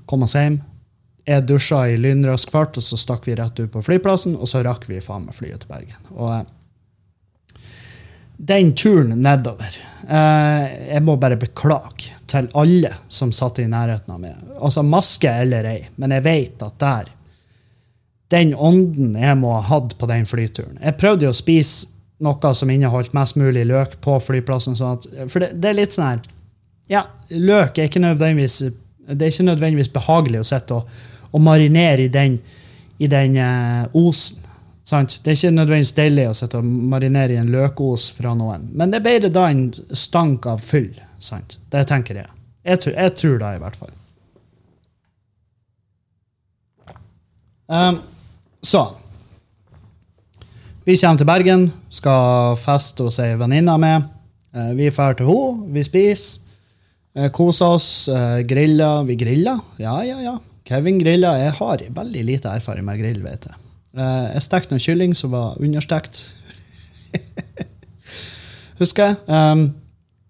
Kom oss hjem. Jeg dusja i lynrask fart, og så stakk vi rett ut på flyplassen, og så rakk vi faen meg flyet til Bergen. Og den turen nedover eh, Jeg må bare beklage til alle som satt i nærheten av meg. Altså maske eller ei, men jeg vet at der Den ånden jeg må ha hatt på den flyturen Jeg prøvde jo å spise noe som inneholdt mest mulig løk på flyplassen. Sånn at, for det, det, er litt sånn her Ja, løk er ikke nødvendigvis det er ikke nødvendigvis behagelig å sitte og, marinere i den, i den uh, osen. Sant? Det er ikke nødvendigvis deilig å sitte og marinere i en løkos fra noen, men det er bedre da en stank av fyll. Sant? Det tenker jeg. Jeg tror, jeg tror det, i hvert fall. Um, så Vi kommer til Bergen, skal feste hos ei venninne meg. Uh, vi drar til henne, vi spiser. Uh, koser oss, uh, griller. Vi griller. Ja, ja, ja. Kevin griller. Jeg har veldig lite erfaring med grill, vet jeg. Uh, jeg stekte noe kylling som var understekt. Husker jeg. Um,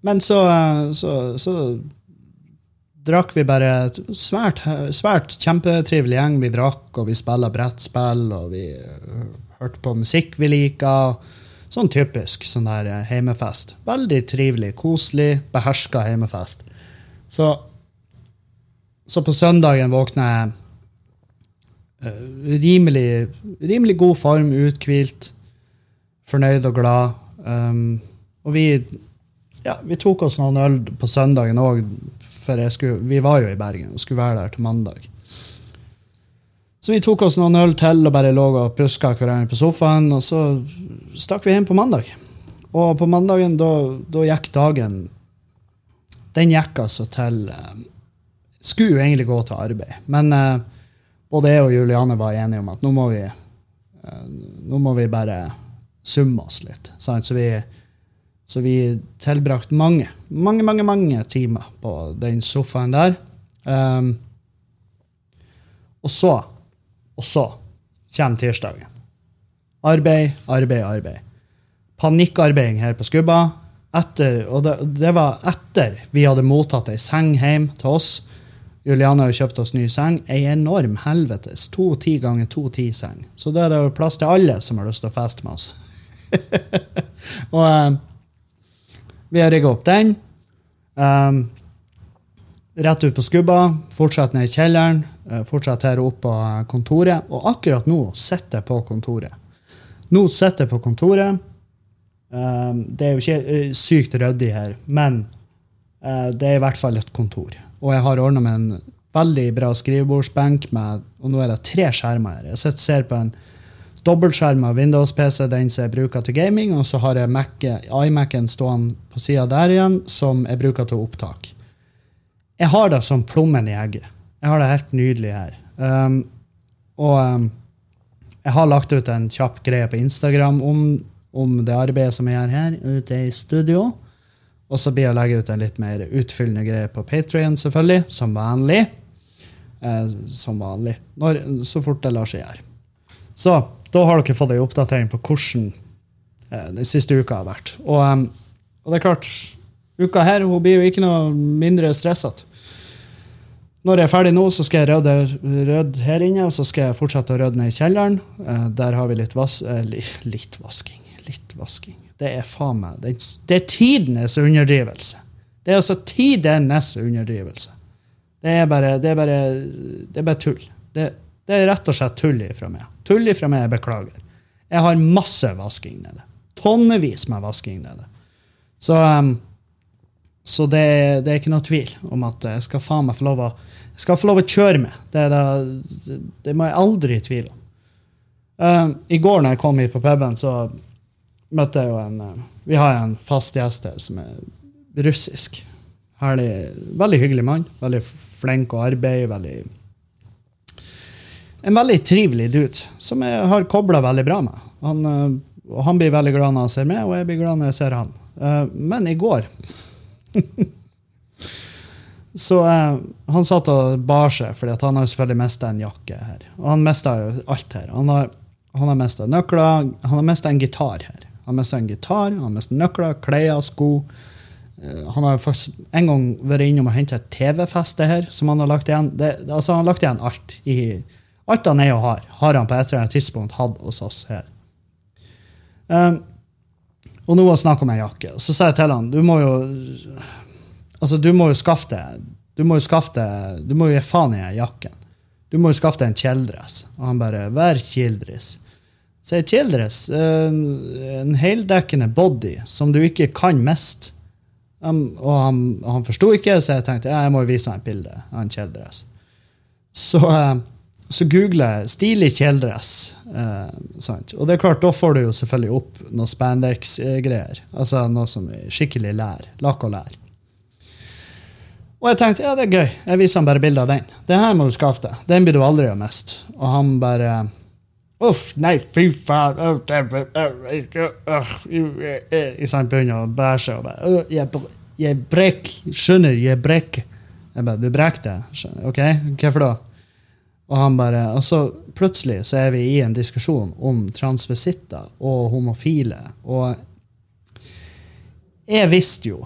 men så, uh, så, så, drakk vi bare svært, svært kjempetrivelig gjeng. Vi drakk, og vi spilla brettspill, og vi uh, hørte på musikk vi liker. Sånn typisk sånn der heimefest. Veldig trivelig, koselig, beherska heimefest. Så, så på søndagen våkna jeg Eh, rimelig, rimelig god form, uthvilt, fornøyd og glad. Um, og vi, ja, vi tok oss noen øl på søndagen òg, for skulle, vi var jo i Bergen og skulle være der til mandag. Så vi tok oss noen øl til og bare lå og puska hverandre på sofaen. Og så stakk vi hjem på mandag. Og på mandagen, da, da gikk dagen Den gikk altså til um, Skulle jo egentlig gå til arbeid, men uh, både jeg og Juliane var enige om at nå må vi, uh, nå må vi bare summe oss litt. Sant? Så vi, så vi tilbrakte mange, mange, mange mange timer på den sofaen der. Um, og så, og så kommer tirsdagen. Arbeid, arbeid, arbeid. Panikkarbeiding her på Skubba. Etter, og det, det, var etter vi hadde mottatt ei seng hjem til oss Juliane har jo kjøpt oss ny seng. Ei enorm helvetes ti ganger to ti-seng. Så da er det plass til alle som har lyst til å feste med oss. og um, vi har rigga opp den. Um, rett ut på skubba, fortsatt ned i kjelleren, uh, fortsatt her oppe på kontoret. Og akkurat nå sitter jeg på kontoret. Nå sitter jeg på kontoret. Um, det er jo ikke uh, sykt ryddig her, men det er i hvert fall et kontor. Og jeg har ordna med en veldig bra skrivebordsbenk, med, og nå er det tre skjermer her. Jeg sitter ser på en dobbeltskjerma Windows-PC, den som jeg bruker til gaming, og så har jeg iMac-en stående på sida der igjen, som jeg bruker til opptak. Jeg har det som plommen i egget. Jeg har det helt nydelig her. Um, og um, jeg har lagt ut en kjapp greie på Instagram om, om det arbeidet som jeg gjør her ute i studio. Og så blir jeg å legge ut en litt mer utfyllende greie på Patrion, selvfølgelig, som vanlig. Eh, som vanlig. Når, så fort det lar seg gjøre. Så da har dere fått ei oppdatering på hvordan eh, den siste uka har vært. Og, um, og, det er klart, uka her hun blir jo ikke noe mindre stressete. Når jeg er ferdig nå, så skal jeg rydde, rydde her inne, og så skal jeg fortsette å rydde ned i kjelleren. Eh, der har vi litt, vas eh, litt vasking litt vasking. Det er faen meg Det, det er tidenes underdrivelse. Det er altså tidenes underdrivelse. Det er bare, det er bare, det er bare tull. Det, det, er rett og slett tull ifra meg. Tull ifra meg, jeg beklager. Jeg har masse vasking nede. Tonnevis med vasking nede. Så, um, så det, det, er ikke noe tvil om at jeg skal faen meg få lov å, få lov å kjøre med. Det, det må jeg aldri tvile om. Um, I går når jeg kom hit på puben, så møtte jeg jo en uh, Vi har en fast gjest her som er russisk. Herlig, veldig hyggelig mann. Veldig flink å arbeide. veldig en veldig trivelig dude som jeg har kobla veldig bra med. Han, uh, han, blir veldig glad når han ser meg, og jeg blir glad når jeg ser han. Uh, men i går Så han satt og bar seg, for han har selvfølgelig mista en jakke her. Og han mista jo alt her. Han har, han har mista nøkler, han har mista en gitar her. Han har mista en gitar, han har mista nøkler, klær, sko. Uh, han har faktisk en gang vært innom og henta et TV-feste her, som han har lagt igjen. Det, altså Han har lagt igjen alt. I, alt han er og har, har han på et eller annet tidspunkt hatt hos oss her. Um, og nå var det snakk om ei jakke. Så sa jeg til han du må jo Altså, du må jo skaffe deg Du må jo skaffe deg Du må jo gi faen i jakken. Du må jo skaffe deg en kjeledress. Og han bare Vær kjeledress. Så er kjeledress en, en heldekkende body som du ikke kan miste. Um, og han, han forsto ikke, så jeg tenkte ja, jeg må vise ham et bilde av en kjeledress. Så, uh, så googler jeg 'stilig kjeledress'. Uh, og det er klart, da får du jo selvfølgelig opp noe spandex-greier. Altså noe som er skikkelig lær. Lakk og lær. Og jeg tenkte ja, det er gøy. Jeg viser ham bare bilde av den. Det her må du skaffe deg. Den blir du aldri å miste. Og han bare Uff, nei, fy faen I sant begynner å bæsje og bare Jeg, jeg brekker. Skjønner, jeg brekker. Jeg bare Du brekker det? OK, hvorfor da? Og han bare Og så plutselig så er vi i en diskusjon om transvisitter og homofile. Og jeg visste jo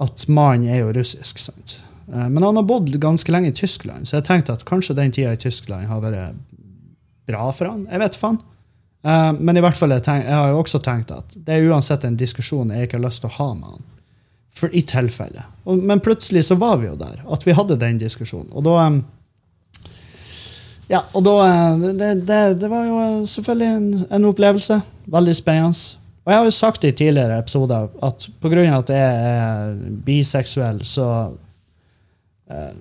at mannen er jo russisk. sant? Eh, men han har bodd ganske lenge i Tyskland, så jeg tenkte at kanskje den tida i Tyskland har vært bra for han. Jeg vet faen. Uh, men i hvert fall, jeg, tenk, jeg har jo også tenkt at det er uansett en diskusjon jeg ikke har lyst til å ha med han. For i tilfelle. Men plutselig så var vi jo der, at vi hadde den diskusjonen. Og da ja, og da Det, det, det var jo selvfølgelig en, en, opplevelse. Veldig spennende. Og jeg har jo sagt i tidligere episoder at pga. at jeg er biseksuell, så Eh,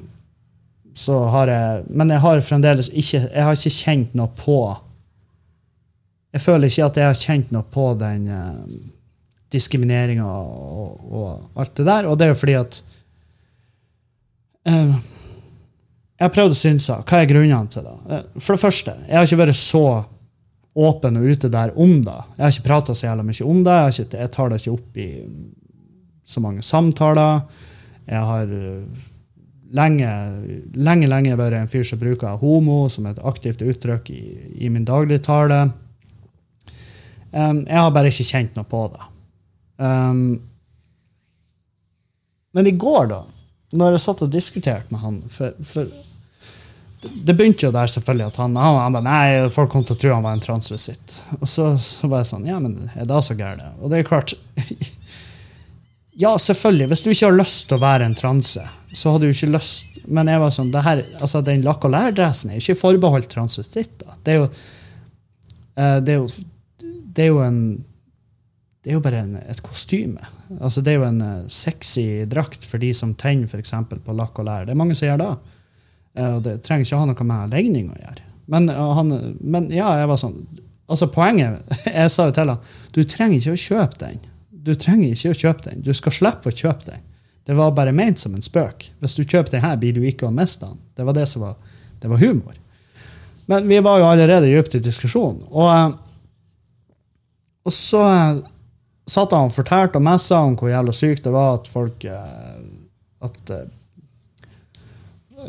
så har jeg Men jeg har fremdeles ikke Jeg har ikke kjent noe på Jeg føler ikke at jeg har kjent noe på den eh, diskrimineringa og, og, alt det der. Og det er jo fordi at eh, Jeg har prøvd å synse. Hva er grunnene til det? Uh, for det første, jeg har ikke vært så åpen og ute der om det. Jeg har ikke prata så jævla mye om det. Jeg, ikke, jeg, tar det ikke opp i så mange samtaler. Jeg har lenge, lenge, lenge vært en fyr som bruker homo som et aktivt uttrykk i, i min dagligtale. Um, jeg har bare ikke kjent noe på det. Um, men i går, da, når jeg satt og diskuterte med han for, for det begynte jo der selvfølgelig at han, han, han nei, folk kom til å tro han var en transvisitt. Og så, så var jeg sånn Ja, men er det så gærent? Og det er klart Ja, selvfølgelig. Hvis du ikke har lyst til å være en transe, så hadde du ikke lyst Men jeg var sånn, her, altså den lakk og lær-dressen er ikke forbeholdt transvestitter. Det er jo uh, det er jo, det er jo en det er jo bare en, et kostyme. Altså, det er jo en uh, sexy drakt for de som tenner for på lakk og lær. Det er mange som gjør det. Uh, og det trenger ikke å ha noe med legning å gjøre. Men, han, men ja, jeg var sånn altså Poenget Jeg sa jo til han du trenger ikke å kjøpe den. Du trenger ikke å kjøpe den. Du skal slippe å kjøpe den. Det var bare ment som en spøk. Hvis du kjøper den her, blir du ikke å miste den. Det var det som var, det var humor. Men vi var jo allerede dypt i diskusjonen. Og, eh, og så eh, satt han og fortalte og messa om hvor jævla sykt det var at folk eh, at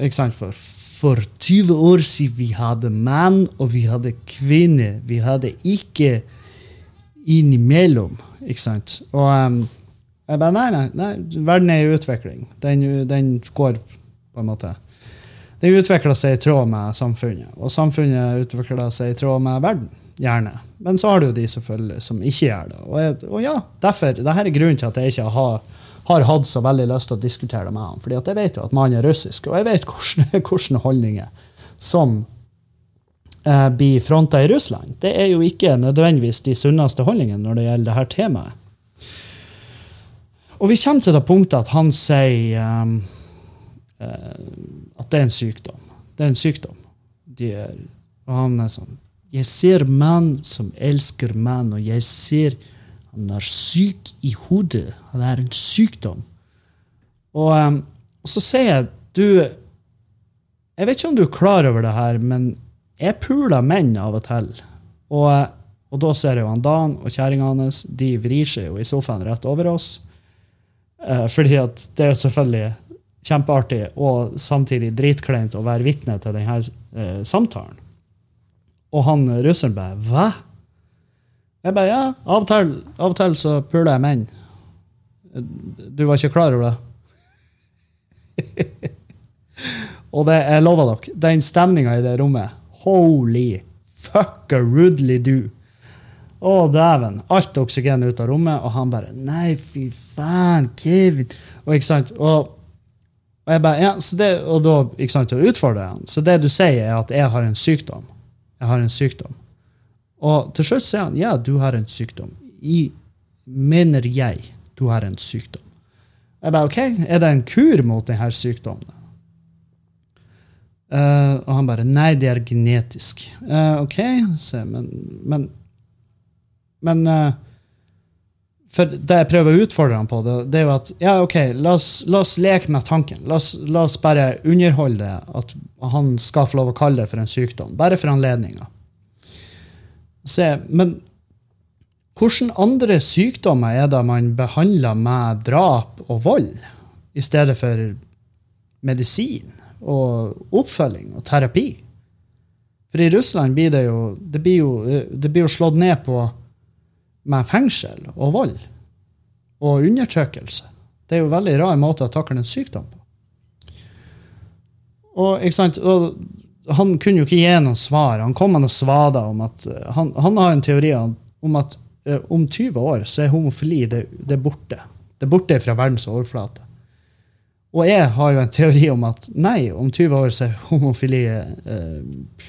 Ikke sant? For, for 20 år siden vi hadde menn, og vi hadde kvinner. Vi hadde ikke innimellom. Ikke sant? Og jeg bare nei, nei, nei, verden er i utvikling. Den, den går på en måte Den utvikler seg i tråd med samfunnet. Og samfunnet utvikler seg i tråd med verden. gjerne. Men så har du de selvfølgelig som ikke gjør det. Og, jeg, og ja, derfor, det her er grunnen til at jeg ikke har, har hatt så veldig lyst til å diskutere det med han. fordi jeg vet jo at mannen er russisk, og jeg vet hvilke holdninger som eh, blir fronta i Russland. Det er jo ikke nødvendigvis de sunneste holdningene når det gjelder dette temaet. Og vi kommer til det punktet at han sier um, at det er en sykdom. Det er en sykdom. De er, og han er sånn Jeg ser mann som elsker mann, og jeg ser han er syk i hodet. Det er en sykdom. Og, um, og så sier jeg Du Jeg vet ikke om du er klar over det her, men jeg puler menn av og til. Og, og da ser jeg jo han Dan og kjerringa hans. De vrir seg jo i sofaen rett over oss. Uh, fordi at det er selvfølgelig kjempeartig og samtidig dritkleint å være vitne til denne uh, samtalen. Og han russeren bare Hva? Jeg bare Ja, av og til, så puler jeg menn. Du var ikke klar over det? og det, jeg lover dere, den stemninga i det rommet Holy fucker rudely do. Å, dæven. Alt oksygen ut av rommet, og han bare Nei, fy faen, Kevin. Og ikke sant? Og, og jeg bare, ja, det, og da ikke sant, å utfordre han. Så det du sier, er at jeg har en sykdom. Jeg har en sykdom. Og til slutt sier han ja, du har en sykdom. I, mener jeg du har en sykdom. Jeg bare, ok, Er det en kur mot denne sykdommen? Uh, og han bare Nei, det er genetisk. Uh, OK, se, men Men, men uh, For det jeg prøver å utfordre ham på, det, det, er jo at ja, OK, la oss, la oss leke med tanken. La oss, la oss, bare underholde det, at han skal få lov å kalle det for en sykdom. Bare for anledninga. Men hvilke andre sykdommer er det man behandler med drap og vold, i stedet for medisin? og oppfølging og terapi. For i Russland blir det jo det blir jo, det blir jo slått ned på med fengsel og vold og undertrykkelse. Det er jo en veldig rar måte å takle en sykdom på. Og, ikke sant? og han kunne jo ikke gi noen svar. Han kom med noen svader om at han, han, har en teori om at eh, om 20 år så er homofili det, det er borte. Det er borte fra verdens overflate. Og jeg har jo en teori om at nei, om 20 år så er homofili eh,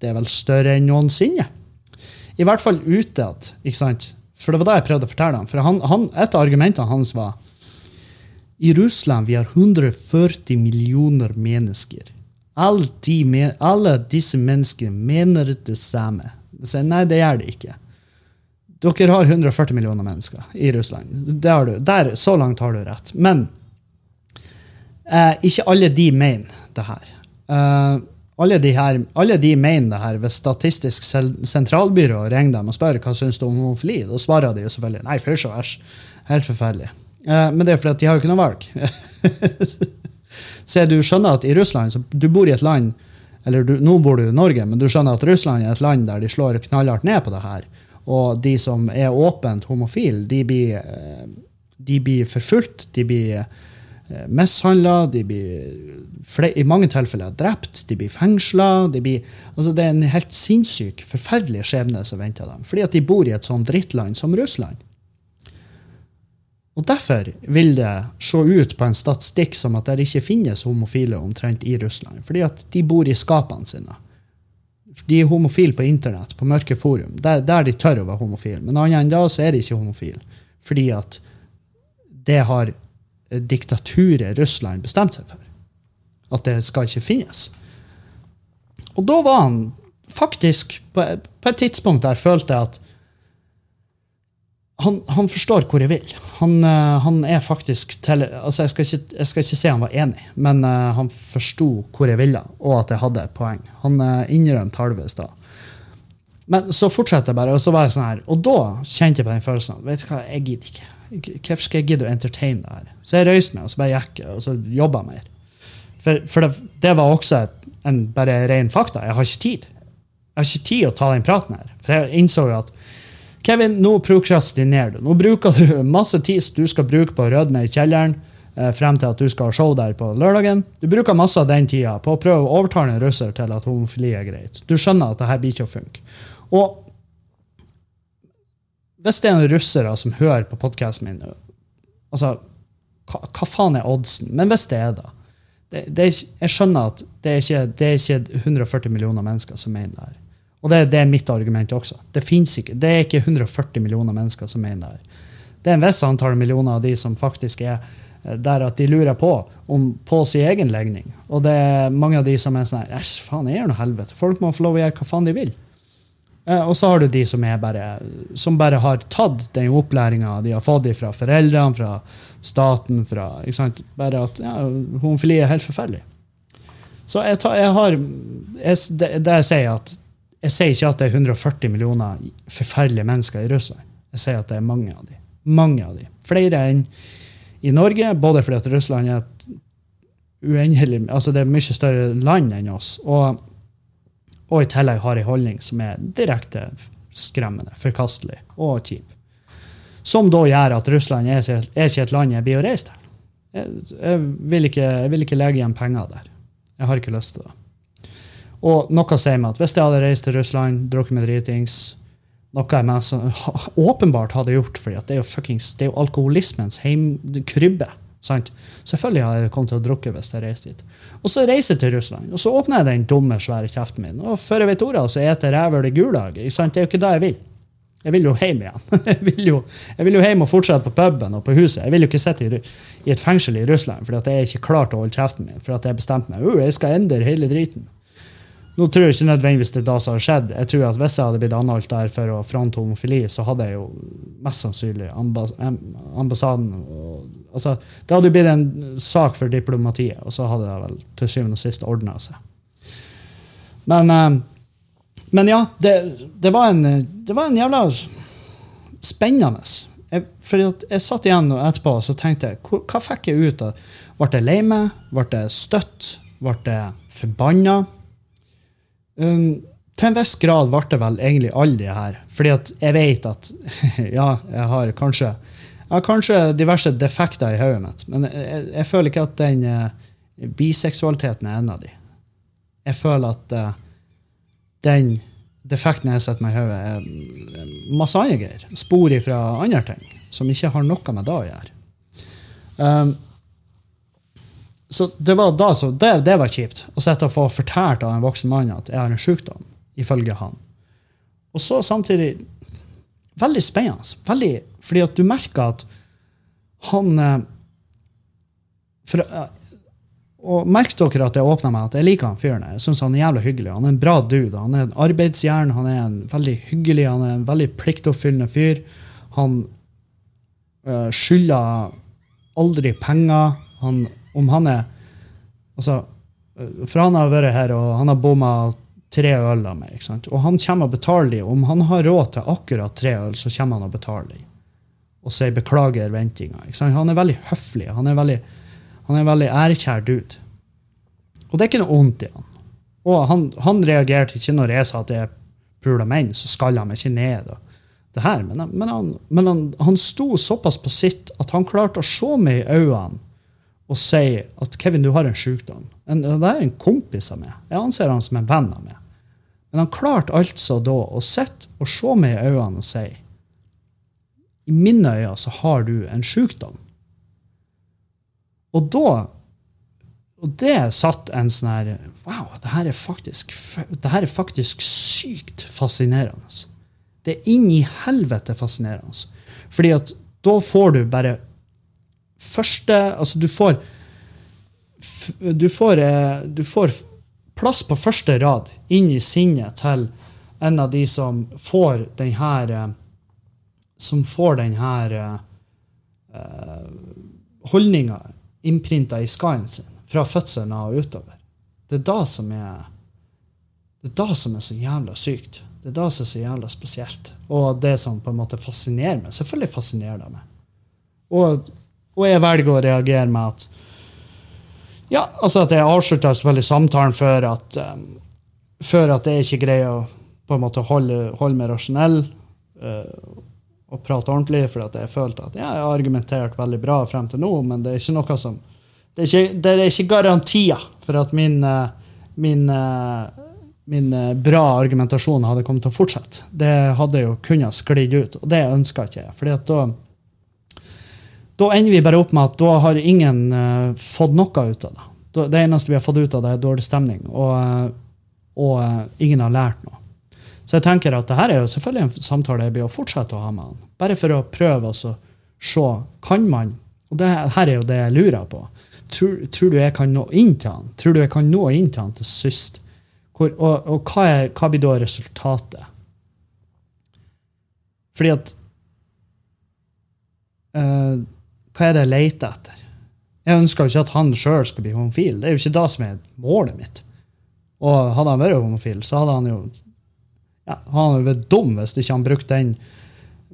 det er vel større enn noensinne. I hvert fall utad. ikke sant? For det var det jeg prøvde å fortelle ham. For han, han, Et av argumentene hans var i Russland vi har 140 millioner mennesker. Alle, de, alle disse menneskene mener det samme. Jeg sier, nei, det gjør det ikke. Dere har 140 millioner mennesker i Russland. Der, så langt har du rett. Men Eh, ikke alle de mener det her. Eh, alle, de her alle de mener det her. Hvis Statistisk sentralbyrå ringer dem og spør hva syns du om homofili, da svarer de jo selvfølgelig nei, fysj og æsj. Helt forferdelig. Eh, men det er fordi de har jo ikke noe valg. Se, du skjønner at i Russland så Du bor i et land eller du, Nå bor du i Norge, men du skjønner at Russland er et land der de slår knallhardt ned på det her. Og de som er åpent homofile, de blir, eh, de blir forfulgt. De blir mishandla, de blir i mange tilfeller drept, de blir fengsla. De altså det er en helt sinnssyk, forferdelig skjebne som venter dem. Fordi at de bor i et sånt drittland som Russland. Og Derfor vil det se ut på en statistikk som at det ikke finnes homofile omtrent i Russland. Fordi at de bor i skapene sine. De er homofile på internett, på mørke forum, der, der de tør å være homofile. Men annet enn da så er de ikke homofile. Fordi at det har diktaturet Russland bestemte seg for. At det skal ikke finnes. Og da var han faktisk på, et tidspunkt der følte jeg at han, han, forstår hvor jeg vil. Han, uh, han er faktisk til, altså jeg, skal ikke, jeg skal ikke si han var enig, men uh, han forsto hvor jeg ville, og at jeg hadde et poeng. Han uh, innrømte halvveis da. Men så fortsatte jeg bare, og så var jeg sånn her, og da kjente jeg på den følelsen vet du hva, jeg gidder ikke. Hvorfor skal jeg gidde å entertaine det her? Så jeg røyste meg, og så bare gikk og så jobba mer. For, for det, det, var også en bare ren fakta. Jeg har ikke tid. Jeg har ikke tid å ta den praten her. For jeg innså jo at Kevin, nå prokrastinerer du. Nå bruker du masse tid du skal bruke på å rydde ned i kjelleren eh, frem til at du skal ha show der på lørdagen. Du bruker masse av den tida på å prøve å overtale en russer til at homofili er greit. Du skjønner at det her blir ikke å funke. Og Hvis det er noen russere som hører på podkasten min altså, hva, hva, faen er oddsen? Men hvis det er da det, det er, Jeg skjønner at det er, ikke, det er ikke 140 millioner mennesker som mener det her. Og det, det er mitt argument også. Det, ikke, det er ikke 140 millioner mennesker som mener det her. Det er en viss antall millioner av de som faktisk er eh, der at de lurer på om på sin egen legning. Og det er mange av de som er sånn her Æsj, faen, jeg gjør noe helvete? Folk må få lov å gjøre hva faen de vil. Eh, og så har du de som, bare, som bare har tatt den opplæringa de har fått fra foreldrene, fra staten, fra ikke sant? Bare at ja, homofili er helt forferdelig. Så jeg, tar, jeg har jeg, det, det, jeg sier at jeg sier ikke at det er 140 millioner forferdelige mennesker i Russland. Jeg sier at det er mange av de. Mange av de. Flere enn i Norge, både fordi at Russland er et uendelig altså det er mye større land enn oss. og og i tillegg har en holdning som er direkte skremmende, forkastelig og kjip. Som da gjør at Russland er er ikke et land jeg blir å reise til. Jeg, jeg, vil ikke, legge igjen penger der. Jeg har ikke lyst til det. Og noe sier meg at hvis jeg hadde reist til Russland, drukket med dritings Noe jeg åpenbart hadde gjort, for det er jo, fuckings, det er jo alkoholismens heimkrybbe. Sant? Selvfølgelig hadde jeg kommet til å drukke hvis jeg reiste dit. Og så reiser jeg til Russland, og så åpner jeg den dumme, svære kjeften min. Og før jeg vet ordet, så eter rævhøl i Gulag. Det er jo ikke det jeg vil. Jeg vil jo hjem igjen. Jeg vil jo, jeg vil jo hjem og fortsette på puben og på huset. Jeg vil jo ikke sitte i, i et fengsel i Russland fordi at jeg ikke klar til å holde kjeften min. For at jeg bestemte meg uh, jeg skal endre hele driten. Nå tror jeg ikke nødvendigvis det da som har skjedd. Jeg tror at Hvis jeg hadde blitt anholdt der for å fronte homofili, så hadde jeg jo mest sannsynlig ambassaden og Altså, det hadde blitt en sak for diplomatiet, og så hadde det vel til syvende og sist ordna seg. Men, uh, men ja, det, det, var en, det, var en, jævla spennende. Jeg, for jeg satt igjen etterpå og så tenkte jeg, hva, hva fikk jeg ut av Ble jeg lei meg? Ble jeg støtt? Ble jeg forbanna? Um, til en viss grad ble det vel egentlig alle de her. Fordi at jeg vet at ja, jeg har kanskje jeg har kanskje diverse defekter i hodet mitt, men jeg, jeg, føler ikke at den uh, biseksualiteten er en av de. Jeg føler at uh, den defekten jeg setter meg i hodet, er masse andre greier. Spor fra andre ting som ikke har noe med det å gjøre. Um, så det var da så, det, det var kjipt å sitte og få fortalt av en voksen mann at jeg har en sykdom, ifølge han. Og så samtidig Veldig spennende. Veldig fordi at du merker at han eh, for, eh, og Merk dere at jeg åpna meg at jeg liker han fyren. Jeg syns han er jævlig hyggelig. Han er en bra dude. Han er en arbeidsjern. Han er en veldig hyggelig, han er en veldig pliktoppfyllende fyr. Han øh, skylder aldri penger. Han, om han er Altså, for han har vært her, og han har bomma tre øl av meg. Og han kommer og betaler dem. Om han har råd til akkurat tre øl, så kommer han og betaler dem og sier 'beklager ventinga'. Han er veldig høflig. Han er veldig, han er en veldig ærekjær dude. Og det er ikke noe vondt i han. Og han, han reagerte ikke når jeg sa at jeg pula menn, så skalla han ikke ned. Og det her, Men, men, han, men han, han, sto såpass på sitt at han klarte å se meg i øynene og sier at 'Kevin, du har en sykdom'. En, det er en kompis av meg. Jeg anser han som en venn av meg. Men han klarte altså da å sitte og se meg i øynene og si i mine øyne så har du en sykdom. Og da Og det satt en sånn her Wow, det her er faktisk, det her er faktisk sykt fascinerende. Det er inn i helvete fascinerende. Fordi at da får du bare første Altså, du får du får, eh, du får plass på første rad inn i sinnet til en av de som får den her som får den her uh, holdninga innprinta i skallen sin fra fødselen av og utover. Det er da som er det er da som er så jævla sykt. Det er da som er så jævla spesielt. Og det som på en måte fascinerer meg. Selvfølgelig fascinerer det meg. Og, og jeg velger å reagere med at ja, altså at jeg avslutta samtalen før at, um, før at jeg ikke greier å på en måte holde, holde meg rasjonell. Uh, og prate ordentlig, for at jeg følte at ja, jeg har argumentert veldig bra frem til nå, men det er ikke noe som Det er ikke, det er ikke garantier for at min, uh, min uh, min bra argumentasjon hadde kommet til å fortsette. Det hadde jo kunnet sklidd ut, og det ønska ikke jeg. fordi at da, da ender vi bare opp med at da har ingen uh, fått noe ut av det. Det eneste vi har fått ut av det, er dårlig stemning, og, eh, og uh, ingen har lært noe. Så jeg tenker at det her er jo selvfølgelig en samtale jeg blir å fortsette å ha med han. Bare for å prøve å se Kan man Og det her er jo det jeg lurer på. Tror, tror du jeg kan nå inn til han? Tror du jeg kan nå inn til han til sist? Hvor, og og hva, er, hva blir da resultatet? Fordi at eh, Hva er det jeg leter etter? Jeg ønsker jo ikke at han sjøl skal bli homofil. Det er jo ikke det som er målet mitt. Og hadde han vært homofil, så hadde han jo ja, han hadde vært dum hvis ikke han brukte den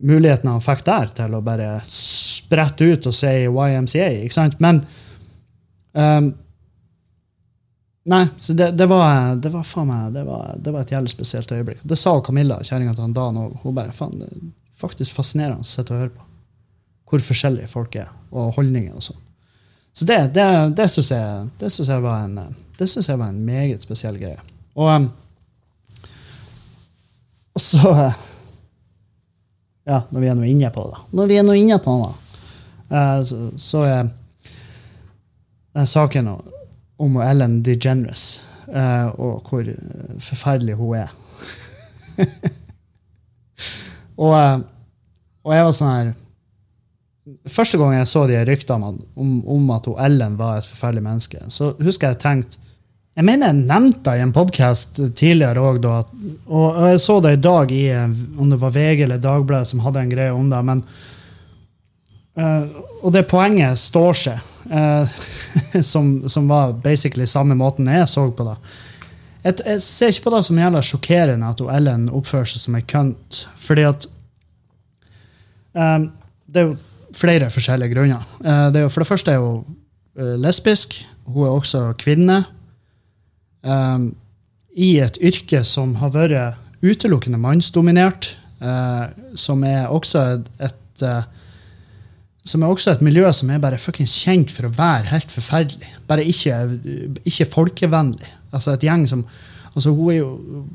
muligheten han fikk der, til å bare sprette ut og si YMCA. ikke sant? Men um, Nei, så det, det var det var faen meg, det var, det var et jævlig spesielt øyeblikk. Det sa Camilla, kjerringa til Dan, òg. hun bare faen, det er faktisk fascinerende å sitte og høre på. Hvor forskjellige folk er, og holdninger og sånn. Så det, det, det syns jeg, jeg, var en, det synes jeg var en meget spesiell greie. Og, ehm, og så eh, Ja, når vi er nå inne på det. Når vi er nå inne på det, eh, så, så er den saken om Ellen DeGeneres eh, og hvor eh, forferdelig hun er. og, eh, og jeg var sånn her Første gang jeg så de ryktene om, om, at hun Ellen var et forferdelig menneske, så husker jeg tenkte Jeg mener jeg nevnte det i en podkast tidligere òg, og jeg så det i dag i eh, om det var VG eller Dagbladet som hadde en greie om det. men uh, Og det poenget står seg, uh, som, som var basically samme måten jeg så på det. Jeg, jeg ser ikke på det som gjelder sjokkerende at hun Ellen oppfører seg som ei kønt. Fordi at um, Det er jo flere forskjellige grunner. Eh, det for det første er hun eh, lesbisk. Hun er også kvinne. eh, I et yrke som har vært utelukkende mannsdominert. som er også et, som er også et miljø som er bare fuckings kjent for å være helt forferdelig. Bare ikke, ikke folkevennlig. Altså et gjeng som altså Hun er jo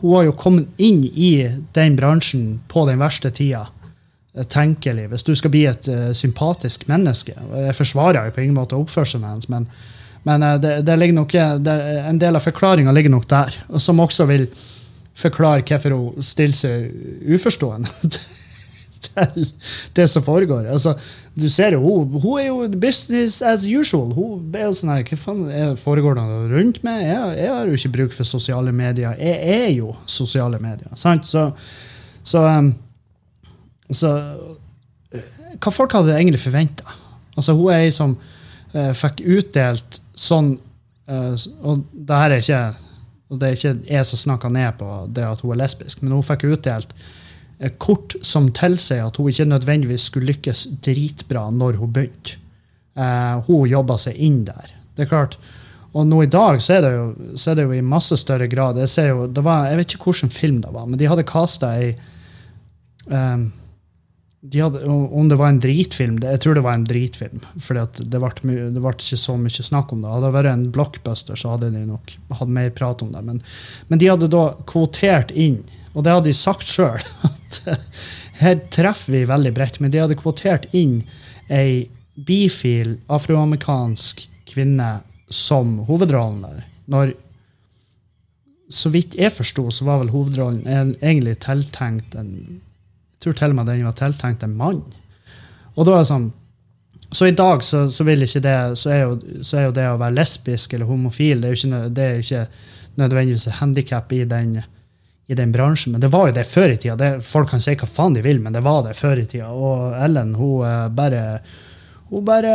hun har jo kommet inn i den bransjen på den verste tida tenkelig. Hvis du skal bli et uh, sympatisk menneske. Jeg forsvarer jo på ingen måte oppførselen hennes, men, men uh, det, det nok, det, en del av forklaringa ligger nok der. Og som også vil forklare hvorfor hun stiller seg uforstående til det som foregår. Altså, du ser jo, hun, hun er jo business as usual. Hun er jo sånn her, Hva faen er, foregår det rundt meg? Jeg, jeg har jo ikke bruk for sosiale medier. Jeg er jo sosiale medier. sant? Så, så, um, så uh, Hva folk hadde egentlig forventa? Altså, hun er ei som uh, fikk utdelt sånn uh, Og det her er ikke og det er ikke jeg som snakker ned på det at hun er lesbisk, men hun fikk utdelt uh, kort som tilsier at hun ikke nødvendigvis skulle lykkes dritbra når hun begynte. Eh, hun jobba seg inn der. Det er klart. Og nå i dag så er det jo, er det jo i masse større grad Jeg, jo, var, jeg vet ikke hvilken film det var, men de hadde kasta ei um, de hadde, Om det var en dritfilm det, Jeg tror det var en dritfilm. For det, ble det ble ikke så mye snakk om det. Hadde det vært en blockbuster, så hadde de nok hatt mer prat om det. Men, men de hadde da kvotert inn, og det hadde de sagt sjøl, at eh, her treffer vi veldig bredt, men de hadde kvotert inn ei bifil afroamerikansk kvinne som hovedrollen der. Når så vidt jeg forsto, så var vel hovedrollen en- egentlig tiltenkt en tror til og med den var tiltenkt en mann. Og da er det sånn Så i dag så, så vil ikke det så er, jo, så er jo det å være lesbisk eller homofil det er jo ikke, det er ikke nødvendigvis et handikap i den, i den bransjen. Men det var jo det før i tida. Det, folk kan si hva faen de vil, men det var det før i tida. Og Ellen hun eh, bare hun bare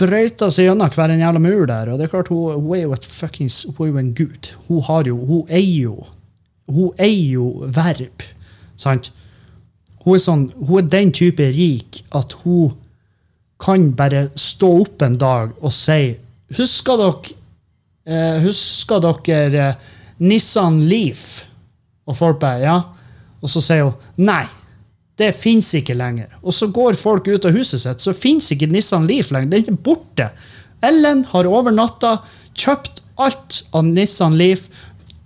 brøyta seg gjennom hver en jævla mur der. Og det er klart, hun, hun er jo et fuckings, hun er jo en gud. Hun har jo, hun eier jo Hun eier jo verb. Sant? Hun er, sånn, hun er den type rik at hun kan bare stå opp en dag og si Husker dere, eh, husker dere eh, Nissan Leaf? Og folk bare Ja. Og så sier hun nei. Det fins ikke lenger. Og så går folk ut av huset sitt, så fins ikke Nissan Leaf lenger. Den er borte. Ellen har over natta kjøpt alt av Nissan Leaf,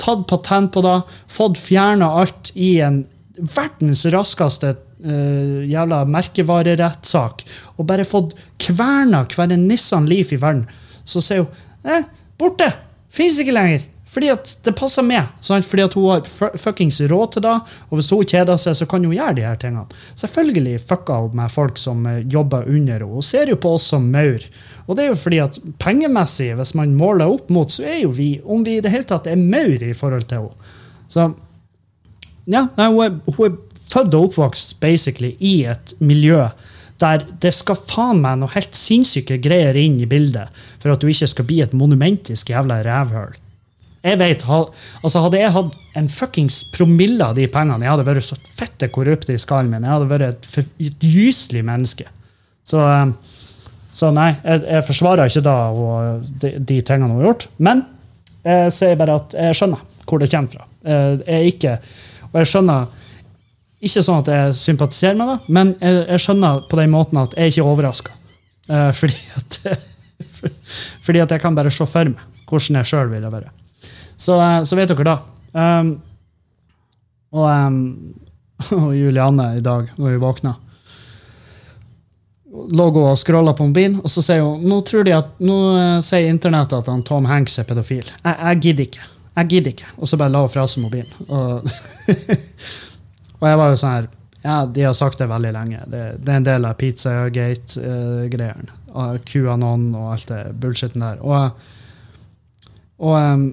tatt patent på det, fått fjerna alt i en verdens raskeste uh, jævla merkevarerettssak, og bare fått kverna hver en Nissan Leaf i verden, så sier hun eh, borte! Fins ikke lenger! Fordi at det passer med. Sant? Fordi at hun har fu- fuckings råd til det, og hvis hun kjeder seg, så kan hun gjøre de her tingene. Selvfølgelig fucker hun med folk som eh, jobber under henne. Hun ser jo på oss som maur. Og det er jo fordi at pengemessig, hvis man måler opp mot, så er jo vi, om vi i det hele tatt er maur i forhold til henne. Så ja, nei, hun, er, hun er født og oppvokst basically i et miljø der det skal faen meg noe helt sinnssyke greier inn i bildet for at du ikke skal bli et monumentisk jævla rævhøl. Jeg vet, altså Hadde jeg hatt en fuckings promille av de pengene, jeg hadde vært så fette korrupt i skallen min. Jeg hadde vært et, et gyselig menneske. Så, eh, så nei, jeg, jeg forsvarer ikke da og de, de tingene hun har gjort. Men jeg sier bare at jeg skjønner hvor det kommer fra. Eh, Jeg er ikke, og jeg skjønner ikke sånn at jeg sympatiserer med det, men jeg, jeg skjønner på den måten at jeg ikke er overraska. fordi, at, fordi at jeg kan bare se for meg hvordan jeg sjøl ville vært. Så, uh, så vet dere da. Um, og, um, og Julianne i dag, når vi våkna lå hun og scrolla på mobilen, og så sier hun nå tror de at, nå eh, sier internettet at han Tom Hanks er pedofil. Jeg, jeg gidder ikke. Jeg gidder ikke. Og så bare la hun fra seg mobilen. Og, og jeg var jo sånn her Ja, de har sagt det veldig lenge. Det, det er en del av Pizzagate-greiene. Uh, QAnon og alt det bullshitten der. Og, og em,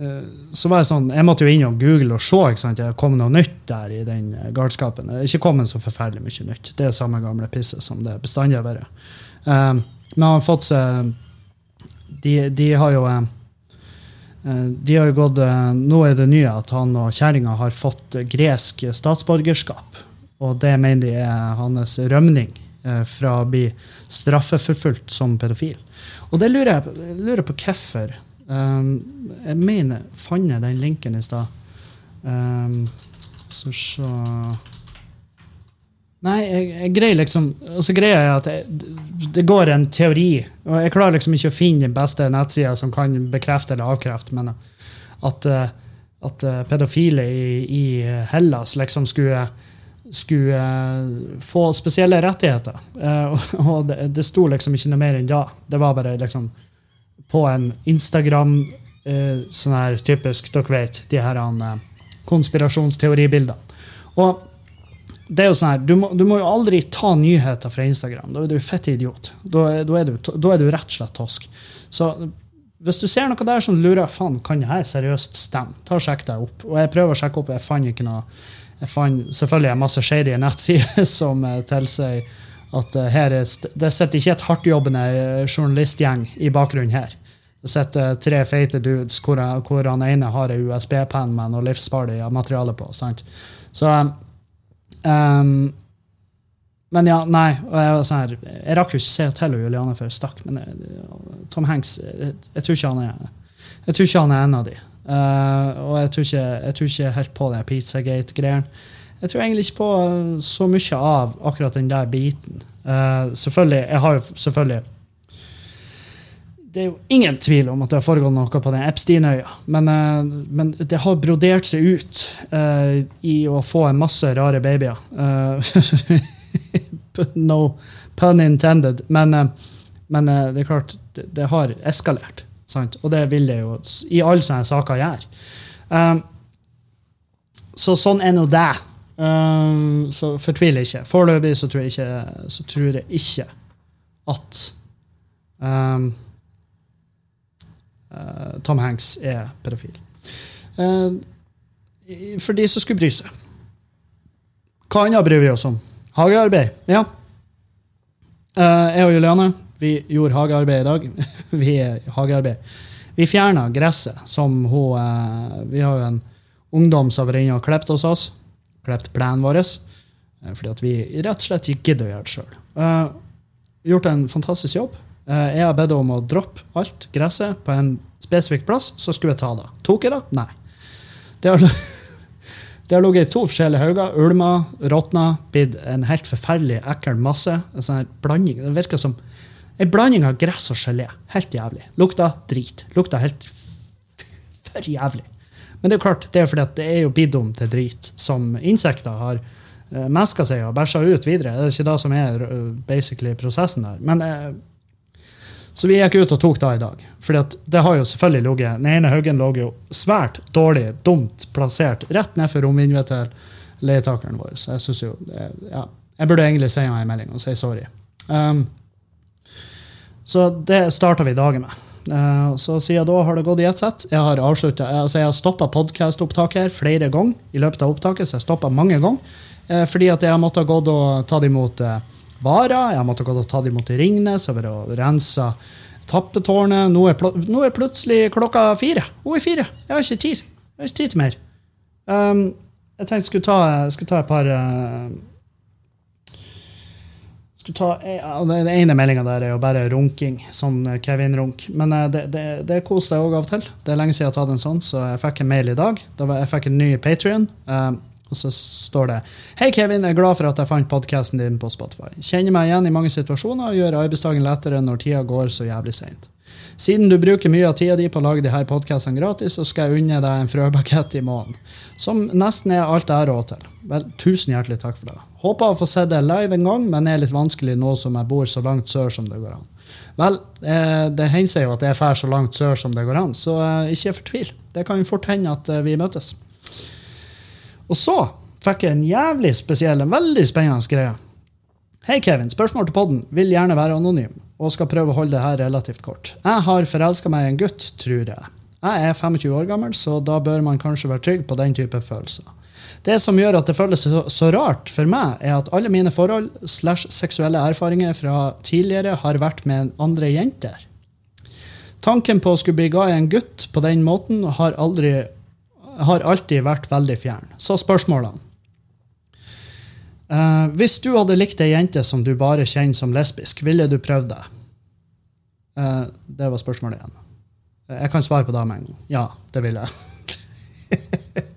eh, så var jeg sånn, jeg måtte jo inn og google og se. ikke sant? Det kom noe nytt der i den eh, galskapen. Det er ikke kommet så forferdelig mye nytt. Det er samme gamle pisset som det bestandig har vært. Um, men han har fått seg de, de har jo eh, eh, de har jo gått, eh, Nå er det nye at han og kjerringa har fått eh, gresk statsborgerskap. Og det mener de er hans rømning eh, fra å bli straffeforfulgt som pedofil. Og det lurer jeg, på- jeg på hvorfor. Jeg mener Fant jeg den linken i stad? Um, så se Nei, jeg, jeg greier liksom altså greier jeg at jeg, det går en teori, og jeg klarer liksom ikke å finne den beste nettsida som kan bekrefte eller avkrefte, men at, eh, at eh, pedofile i, i Hellas liksom skulle skulle eh, få spesielle rettigheter. Eh, og det, det sto liksom ikke noe mer enn da. Det var bare liksom på en Instagram eh, sånn her typisk, dere vet, de her eh, konspirasjonsteoribildene. Og det er jo sånn her, du må, du må jo aldri ta nyheter fra Instagram. Da er du fett idiot. Da, er- da, er du, da er du rett og slett tosk. Så hvis du ser noe der som lurer faen, kan her seriøst stemme, ta og sjekk deg opp. Og jeg prøver å sjekke opp, jeg fant ikke noe jeg fant selvfølgelig masse shady nettsider som eh, tilsier at eh, her er det sitter ikke et hardtjobbende eh, journalistgjeng i bakgrunnen her. Det sitter tre feite dudes hvor, hvor han ene har en USB-penn med noe livsfarlig materiale på. sant? Så um, Men ja, nei. og Jeg var sånn her, jeg rakk jo ikke se til Juliane før jeg stakk, men jeg, Tom Hanks jeg, jeg, tror ikke han er jeg tror ikke han er en av de. Uh, og jeg tror, ikke, jeg tror ikke helt på den Pizzagate-greien. Jeg tror egentlig ikke på så mye av akkurat den der biten. Uh, selvfølgelig, jeg har jo selvfølgelig det er jo ingen tvil om at det har foregått noe på den Epstein-øya, men, eh, men det har brodert seg ut uh, i å få en masse rare babyer. Uh, no pun intended. Men, uh, men det er klart, det, det har eskalert. Sant? Og det vil det jo i alle sånne saker gjøre. Så sånn er nå det. Så fortvil ikke. Foreløpig så tror jeg ikke, så tror jeg ikke at um, Tom Hanks er pedofil. Eh, for de som skulle bry seg. Hva annet bryr vi oss om? Hagearbeid. Ja. Eh, jeg og Juliane vi gjorde hagearbeid i dag. vi er hagearbeid. Vi fjerna gresset som hun eh, Vi har jo en ungdom som har vært inne og klippet hos oss. Klippet plenen vår. eh, fordi at vi rett og slett ikke gidder å gjøre det sjøl. gjort en fantastisk jobb. Eh, jeg har bedt om å droppe alt gresset på en spesifikk plass, så skulle jeg ta det. Tok jeg det? Nei. Det har, det har ligget i to forskjellige hauger. Ulma, råtna, blitt en helt forferdelig ekkel masse. En sånn blanding. Det virker som en blanding av gress og gelé. Helt jævlig. Lukta drit. Lukta helt for jævlig. Men det er jo klart, det er fordi det er jo blitt om til drit som insekter har uh, meska seg og bæsja ut videre. Det er ikke det som er uh, basically prosessen der. Men, så vi gikk ut og tok det i dag. At det har jo selvfølgelig ligget Den ene haugen lå jo svært dårlig, dumt plassert rett nedfor romvinduet til leietakeren vår. Så jeg syns jo ja, Jeg burde egentlig si ham en melding og si sorry. Um, så det starta vi dagen med. Uh, så siden da har det gått i ett sett. Jeg har avsluttet, altså har stoppa podkast-opptak her flere ganger i løpet av opptaket. så jeg mange ganger, uh, Fordi at jeg har måttet gått og tatt imot uh, varer. Jeg måtte gå og ta dem imot i Ringnes og rense tappetårnet. Nå er, nå er, plutselig klokka fire. Hun er fire. Jeg har ikke tid. Jeg har ikke tid til mer. Um, jeg tenkte jeg skulle ta, skulle ta et par skulle ta, Den ene meldinga der er jo bare runking, sånn eh, Kevin-runk. Men uh, det, det, det koser jeg òg av og til. Det er lenge siden jeg har tatt en sånn, så jeg fikk en mail i dag. jeg fikk en ny Patrion. Um, og så står det Hei, Kevin. Jeg er glad for at jeg fant podkasten din på Spotify. Kjenner meg igjen i mange situasjoner og gjør arbeidsdagen lettere når tida går så jævlig seint. Siden du bruker mye av tida di på å lage de her podkastene gratis, så skal jeg unne deg en frøbakett i måneden. Som nesten er alt jeg har råd til. Vel, tusen hjertelig takk for det. Håper å få se det live en gang, men er litt vanskelig nå som jeg bor så langt sør som det går an. Vel, eh, det hender seg jo at jeg drar så langt sør som det går an, så eh, ikke fortvil. Det kan jo fort hende at eh, vi møtes. Og så fikk jeg en jævlig spesiell, en veldig spennende greie. Hei, Kevin. Spørsmål til podden. Vil gjerne være anonym og skal prøve å holde det her relativt kort. Jeg har forelska meg i en gutt, tror jeg. Jeg er 25 år gammel, så da bør man kanskje være trygg på den type følelser. Det som gjør at det føles så, så, rart for meg, er at alle mine forhold slash seksuelle erfaringer fra tidligere har vært med andre jenter. Tanken på å skulle bli glad i en gutt på den måten har, aldri, har alltid vært veldig fjern. Så spørsmålene. Uh, hvis du hadde likt ei jente som du bare kjenner som lesbisk, ville du prøvd det? Uh, det var spørsmålet igjen. Jeg kan svare på det med en gang. Ja, det vil jeg.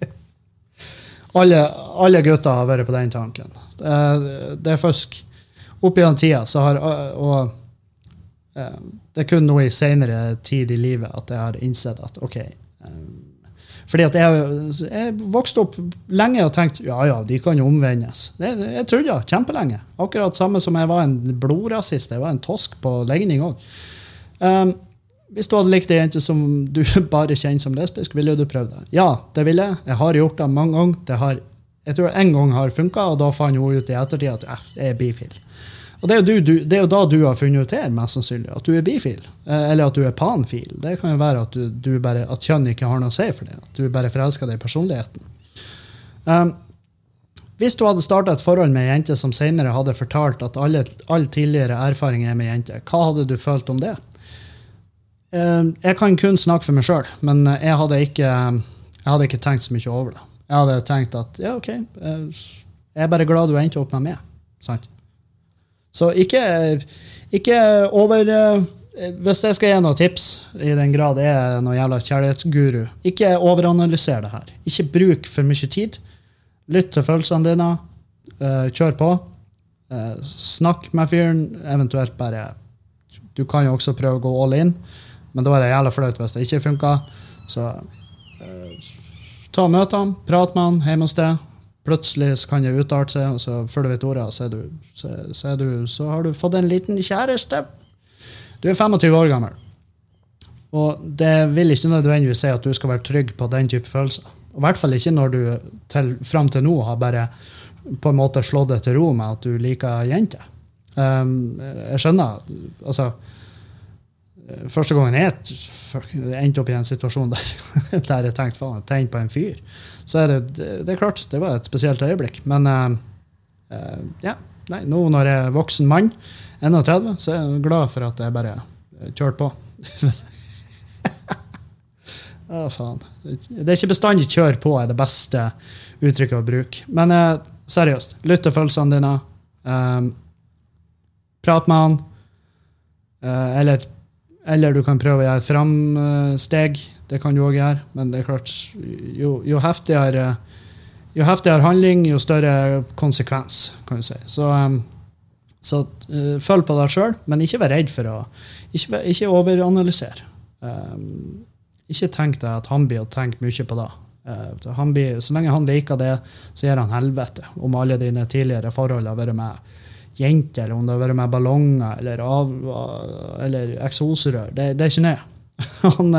alle, alle gutter har vært på den tanken. Det er først opp gjennom tida så har Og eh, det er kun nå i seinere tid i livet at jeg har innsett at OK eh, fordi at jeg, jeg vokste opp lenge og tenkte ja, ja, de kan jo omvendes. Jeg, jeg trodde ja, kjempelenge. Akkurat samme som jeg var en blodrasist. Jeg var en tosk på legning òg. Um, hvis du hadde likt ei jente som du bare kjenner som lesbisk, ville du prøvd det? Ja, det ville jeg. Jeg har gjort det mange ganger. Det har, jeg tror en gang har funka, og da fant hun ut i ettertid at eh, jeg er bifil. Og det er, jo du, det er, jo da du har funnet ut her, mest sannsynlig, at du er bifil. Eh, eller at du er panfil. Det kan jo være at, du, du bare, at kjønn ikke har noe å si for det. At du bare forelsker deg i personligheten. Um, hvis du hadde starta et forhold med ei jente som senere hadde fortalt at alle, all tidligere erfaring er med jente, hva hadde du følt om det? Um, jeg kan kun snakke for meg sjøl, men jeg hadde, ikke, jeg hadde ikke tenkt så mye over det. Jeg hadde tenkt at ja, OK, eh, jeg er bare glad du endte opp med meg. Sant? Så ikke, ikke over eh, Hvis jeg skal gi noen tips, i den grad jeg er noen jævla kjærlighetsguru, ikke overanalyser det her. Ikke bruk for mye tid. Lytt til følelsene dine. Kjør på. Snakk med fyren, eventuelt bare Du kan jo også prøve å gå all in. Men da er det jævla flaut hvis det ikke funker. Så ta og møt ham, prat med han hjemme hos deg. Plutselig så kan det utarte seg, og så før du vet ordet, så, du, så, så, du, så, har du fått en liten kjæreste. Du er 25 år gammel. Og det vil ikke nødvendigvis si at du skal være trygg på den type følelser. I hvert fall ikke når du til, fram til nå har bare på en måte slått deg til ro med at du liker jenter. Um, jeg skjønner altså første gangen jeg endte opp i en situasjon der, der jeg tenkte faen, tenn på en fyr, så er det, det, er klart, det var et spesielt øyeblikk. Men uh, uh, ja, nei, nå når jeg er voksen mann, 31, så er jeg glad for at jeg bare kjørte på. Å, faen. Det er ikke bestandig 'kjør på' er det beste uttrykket å bruke. Men uh, seriøst, lytt til følelsene dine. prat med han. eller eller du kan prøve å gjøre framsteg. Det kan du òg gjøre. Men det er klart, jo, jo, heftigere, jo heftigere handling, jo større konsekvens, kan du si. Så, um, så uh, følg på deg sjøl, men ikke vær redd for å Ikke, ikke overanalysere. Um, ikke tenk deg at han blir å tenke mye på det. Uh, han blir, så lenge han liker det, så gjør han helvete om alle dine tidligere forhold har vært med jenter, eller om det har vært med ballonger eller, av, eller eksoserør. Det, det, er ikke nøye. Han,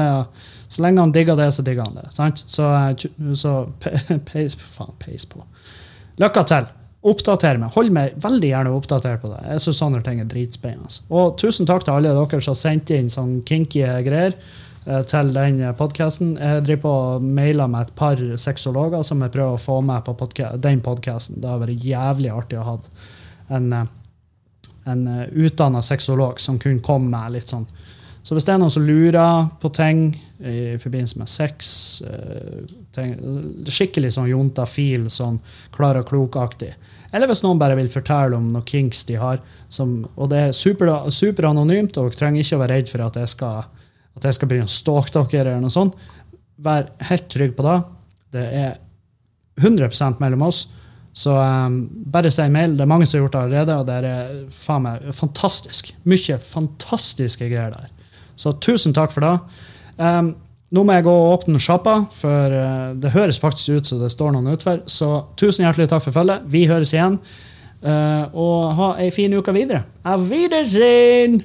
så lenge han digger det, så digger han det. Sant? Så, så peis, faen, peis på. Lykke til. Oppdater meg. Hold meg veldig gjerne oppdatert på det. Jeg synes sånne ting er dritspennende. Og tusen takk til alle dere som har sendt inn sånn kinky greier. Eh, til den podkasten. Jeg driver på og mailer med et par sexologer som jeg prøver å få med på podca den podkasten. Det har vært jævlig artig å ha en, eh, en eh, utdanna sexolog som kunne komme med litt sånn. Så hvis det er noen som lurer på ting i forbindelse med sex ting, Skikkelig sånn jontafil, sånn klar og klok-aktig. Eller hvis noen bare vil fortelle om noen kinks de har, som, og det er super, super og dere trenger ikke å være redd for at jeg skal at jeg skal begynne å stalke dere, eller noe sånt. Vær helt trygg på det. Det er 100% mellom oss. Så um, bare send mail. Det er mange som har gjort det allerede, og det er faen meg fantastisk. Mye fantastiske greier der. Så tusen takk for det. Um, nå må jeg gå og åpne sjappa, for uh, det høres faktisk ut som det står noen utenfor. Så tusen hjertelig takk for følget. Vi høres igjen. Uh, og ha ei fin uke videre. Auf Wiedersehen!